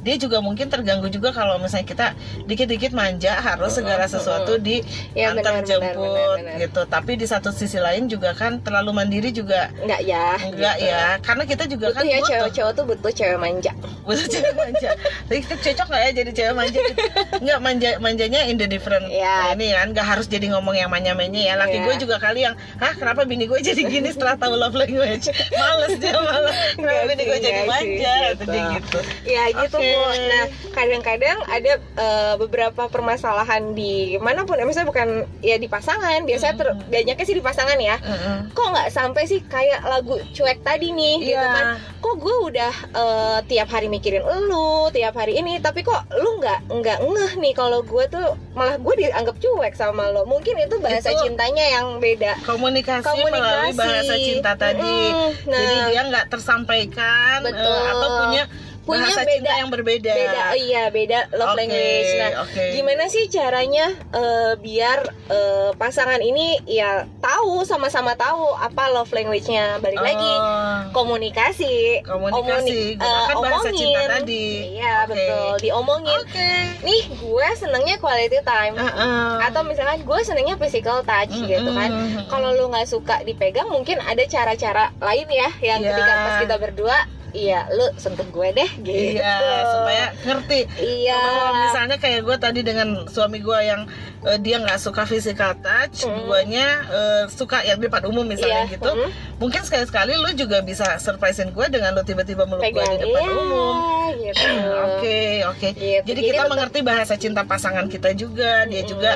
[SPEAKER 1] dia juga mungkin terganggu juga kalau misalnya kita dikit-dikit manja harus segala sesuatu di
[SPEAKER 2] Ya,
[SPEAKER 1] antar
[SPEAKER 2] benar, benar,
[SPEAKER 1] jemput
[SPEAKER 2] benar, benar.
[SPEAKER 1] gitu. Tapi di satu sisi lain juga kan terlalu mandiri juga
[SPEAKER 2] Enggak ya.
[SPEAKER 1] enggak
[SPEAKER 2] gitu.
[SPEAKER 1] ya. Karena kita juga
[SPEAKER 2] Butuh
[SPEAKER 1] kan
[SPEAKER 2] ya
[SPEAKER 1] butuh
[SPEAKER 2] cewek-cewek tuh butuh cewek manja.
[SPEAKER 1] butuh cewek manja. (laughs) Tapi kita cocok nggak ya jadi cewek manja? Gitu? Enggak manja manjanya in the different.
[SPEAKER 2] Iya.
[SPEAKER 1] Nah, ini kan nggak harus jadi ngomong yang manya-manya ya. Laki
[SPEAKER 2] Iya.
[SPEAKER 1] gue juga kali yang, hah kenapa bini gue jadi gini setelah tahu love language? Males dia malah. Kenapa tapi ini gue jadi manja
[SPEAKER 2] gitu.
[SPEAKER 1] jadi gitu
[SPEAKER 2] Ya gitu
[SPEAKER 1] Oke.
[SPEAKER 2] Nah kadang-kadang ada eh, beberapa permasalahan di mana pun, misalnya bukan ya di pasangan, biasanya ter,
[SPEAKER 1] Mm-mm.
[SPEAKER 2] banyaknya sih di pasangan ya.
[SPEAKER 1] Heeh.
[SPEAKER 2] Kok nggak sampai sih kayak lagu cuek tadi nih, gitu
[SPEAKER 1] Iya.
[SPEAKER 2] kan? Kok gue udah eh, tiap hari mikirin elu, tiap hari ini, tapi kok lu nggak nggak ngeh nih kalau gue tuh malah gue dianggap cuek sama lo. Mungkin itu bahasa
[SPEAKER 1] Itu-
[SPEAKER 2] cintanya yang beda.
[SPEAKER 1] komunikasi, melalui
[SPEAKER 2] Komunikasi.
[SPEAKER 1] bahasa cinta tadi
[SPEAKER 2] Mm-mm. Nah.
[SPEAKER 1] jadi dia nggak tersampaikan eh,
[SPEAKER 2] Betul.
[SPEAKER 1] atau punya
[SPEAKER 2] Punya
[SPEAKER 1] bahasa
[SPEAKER 2] beda-
[SPEAKER 1] cinta yang berbeda.
[SPEAKER 2] Beda iya beda love
[SPEAKER 1] Oke,
[SPEAKER 2] language. Nah
[SPEAKER 1] oke.
[SPEAKER 2] gimana sih caranya eh, biar eh, pasangan ini ya tahu sama-sama tahu apa love language-nya? Balik lagi
[SPEAKER 1] Oh,
[SPEAKER 2] komunikasi.
[SPEAKER 1] Komunikasi
[SPEAKER 2] Omoni-
[SPEAKER 1] gunakan
[SPEAKER 2] eh,
[SPEAKER 1] bahasa cinta
[SPEAKER 2] omongin.
[SPEAKER 1] tadi.
[SPEAKER 2] Iya
[SPEAKER 1] Oke.
[SPEAKER 2] betul diomongin.
[SPEAKER 1] Oke.
[SPEAKER 2] Nih gue senengnya quality time.
[SPEAKER 1] Heeh.
[SPEAKER 2] atau misalkan gue senengnya physical touch gitu kan. Kalau lu nggak suka dipegang mungkin ada cara-cara lain ya yang
[SPEAKER 1] Iya.
[SPEAKER 2] ketika pas kita berdua iya lu sentuh gue deh gitu
[SPEAKER 1] Iya, supaya ngerti.
[SPEAKER 2] iya
[SPEAKER 1] Kalau misalnya kayak gue tadi dengan suami gue yang eh, dia nggak suka physical touch,
[SPEAKER 2] Mm.
[SPEAKER 1] guanya eh, suka yang di depan umum misalnya
[SPEAKER 2] Iya,
[SPEAKER 1] gitu.
[SPEAKER 2] mm.
[SPEAKER 1] Mungkin sekali-sekali lu juga bisa surprisein gue dengan lu tiba-tiba meluk gue di depan
[SPEAKER 2] iya,
[SPEAKER 1] umum.
[SPEAKER 2] gitu (clears throat)
[SPEAKER 1] Oke, oke.
[SPEAKER 2] Gitu.
[SPEAKER 1] Jadi
[SPEAKER 2] Jadi
[SPEAKER 1] kita
[SPEAKER 2] tetap-
[SPEAKER 1] mengerti bahasa cinta pasangan kita juga, dia
[SPEAKER 2] Mm.
[SPEAKER 1] juga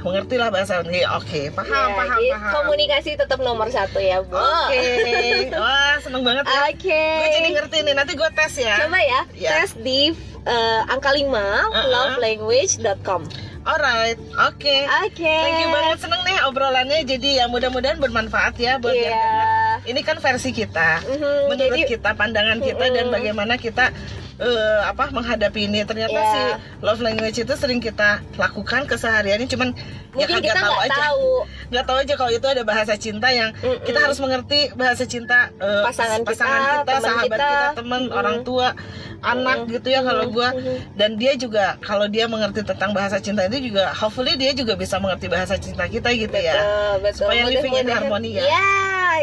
[SPEAKER 1] mengerti lah bahasa ini. Oke, paham,
[SPEAKER 2] Ya,
[SPEAKER 1] paham, paham.
[SPEAKER 2] komunikasi tetap nomor satu ya bu
[SPEAKER 1] Oke, (laughs) wah seneng banget ya.
[SPEAKER 2] Oke.
[SPEAKER 1] Gue jadi ngerti nih. Nanti gue tes ya.
[SPEAKER 2] coba ya
[SPEAKER 1] Ya.
[SPEAKER 2] tes di eh, angka 5
[SPEAKER 1] Uh-uh.
[SPEAKER 2] lovelanguage.com
[SPEAKER 1] Alright, oke.
[SPEAKER 2] oke
[SPEAKER 1] Thank you banget seneng nih obrolannya jadi ya mudah-mudahan bermanfaat ya buat yang
[SPEAKER 2] Iya.
[SPEAKER 1] denger. Ini kan versi kita.
[SPEAKER 2] Mhm,
[SPEAKER 1] Menurut
[SPEAKER 2] jadi
[SPEAKER 1] kita pandangan kita dan
[SPEAKER 2] Mm-mm.
[SPEAKER 1] bagaimana kita eh, apa menghadapi ini. Ternyata
[SPEAKER 2] Iya.
[SPEAKER 1] sih love language itu sering kita lakukan kesehariannya cuman ya
[SPEAKER 2] mungkin
[SPEAKER 1] kagak
[SPEAKER 2] kita
[SPEAKER 1] tahu
[SPEAKER 2] nggak
[SPEAKER 1] aja.
[SPEAKER 2] tahu (laughs)
[SPEAKER 1] Nggak tahu aja kalau itu ada bahasa cinta yang
[SPEAKER 2] Mm-mm.
[SPEAKER 1] kita harus mengerti bahasa cinta eh,
[SPEAKER 2] Pasangan kita,
[SPEAKER 1] kita,
[SPEAKER 2] teman
[SPEAKER 1] sahabat
[SPEAKER 2] kita.
[SPEAKER 1] kita, teman,
[SPEAKER 2] Mm-mm.
[SPEAKER 1] orang tua, anak
[SPEAKER 2] Mm-mm.
[SPEAKER 1] gitu ya kalau gua
[SPEAKER 2] Mhm.
[SPEAKER 1] dan dia juga kalau dia mengerti tentang bahasa cinta itu juga hopefully dia juga bisa mengerti bahasa cinta kita gitu ya
[SPEAKER 2] betul
[SPEAKER 1] Supaya living in harmony ya.
[SPEAKER 2] ya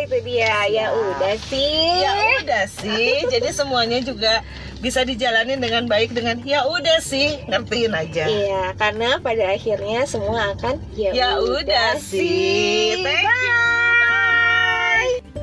[SPEAKER 2] itu dia ya udah sih
[SPEAKER 1] ya udah sih (laughs) jadi semuanya juga bisa dijalani dengan baik dengan ya udah sih ngertiin aja
[SPEAKER 2] iya karena pada akhirnya semua akan ya,
[SPEAKER 1] ya udah sih. sih thank you bye, bye.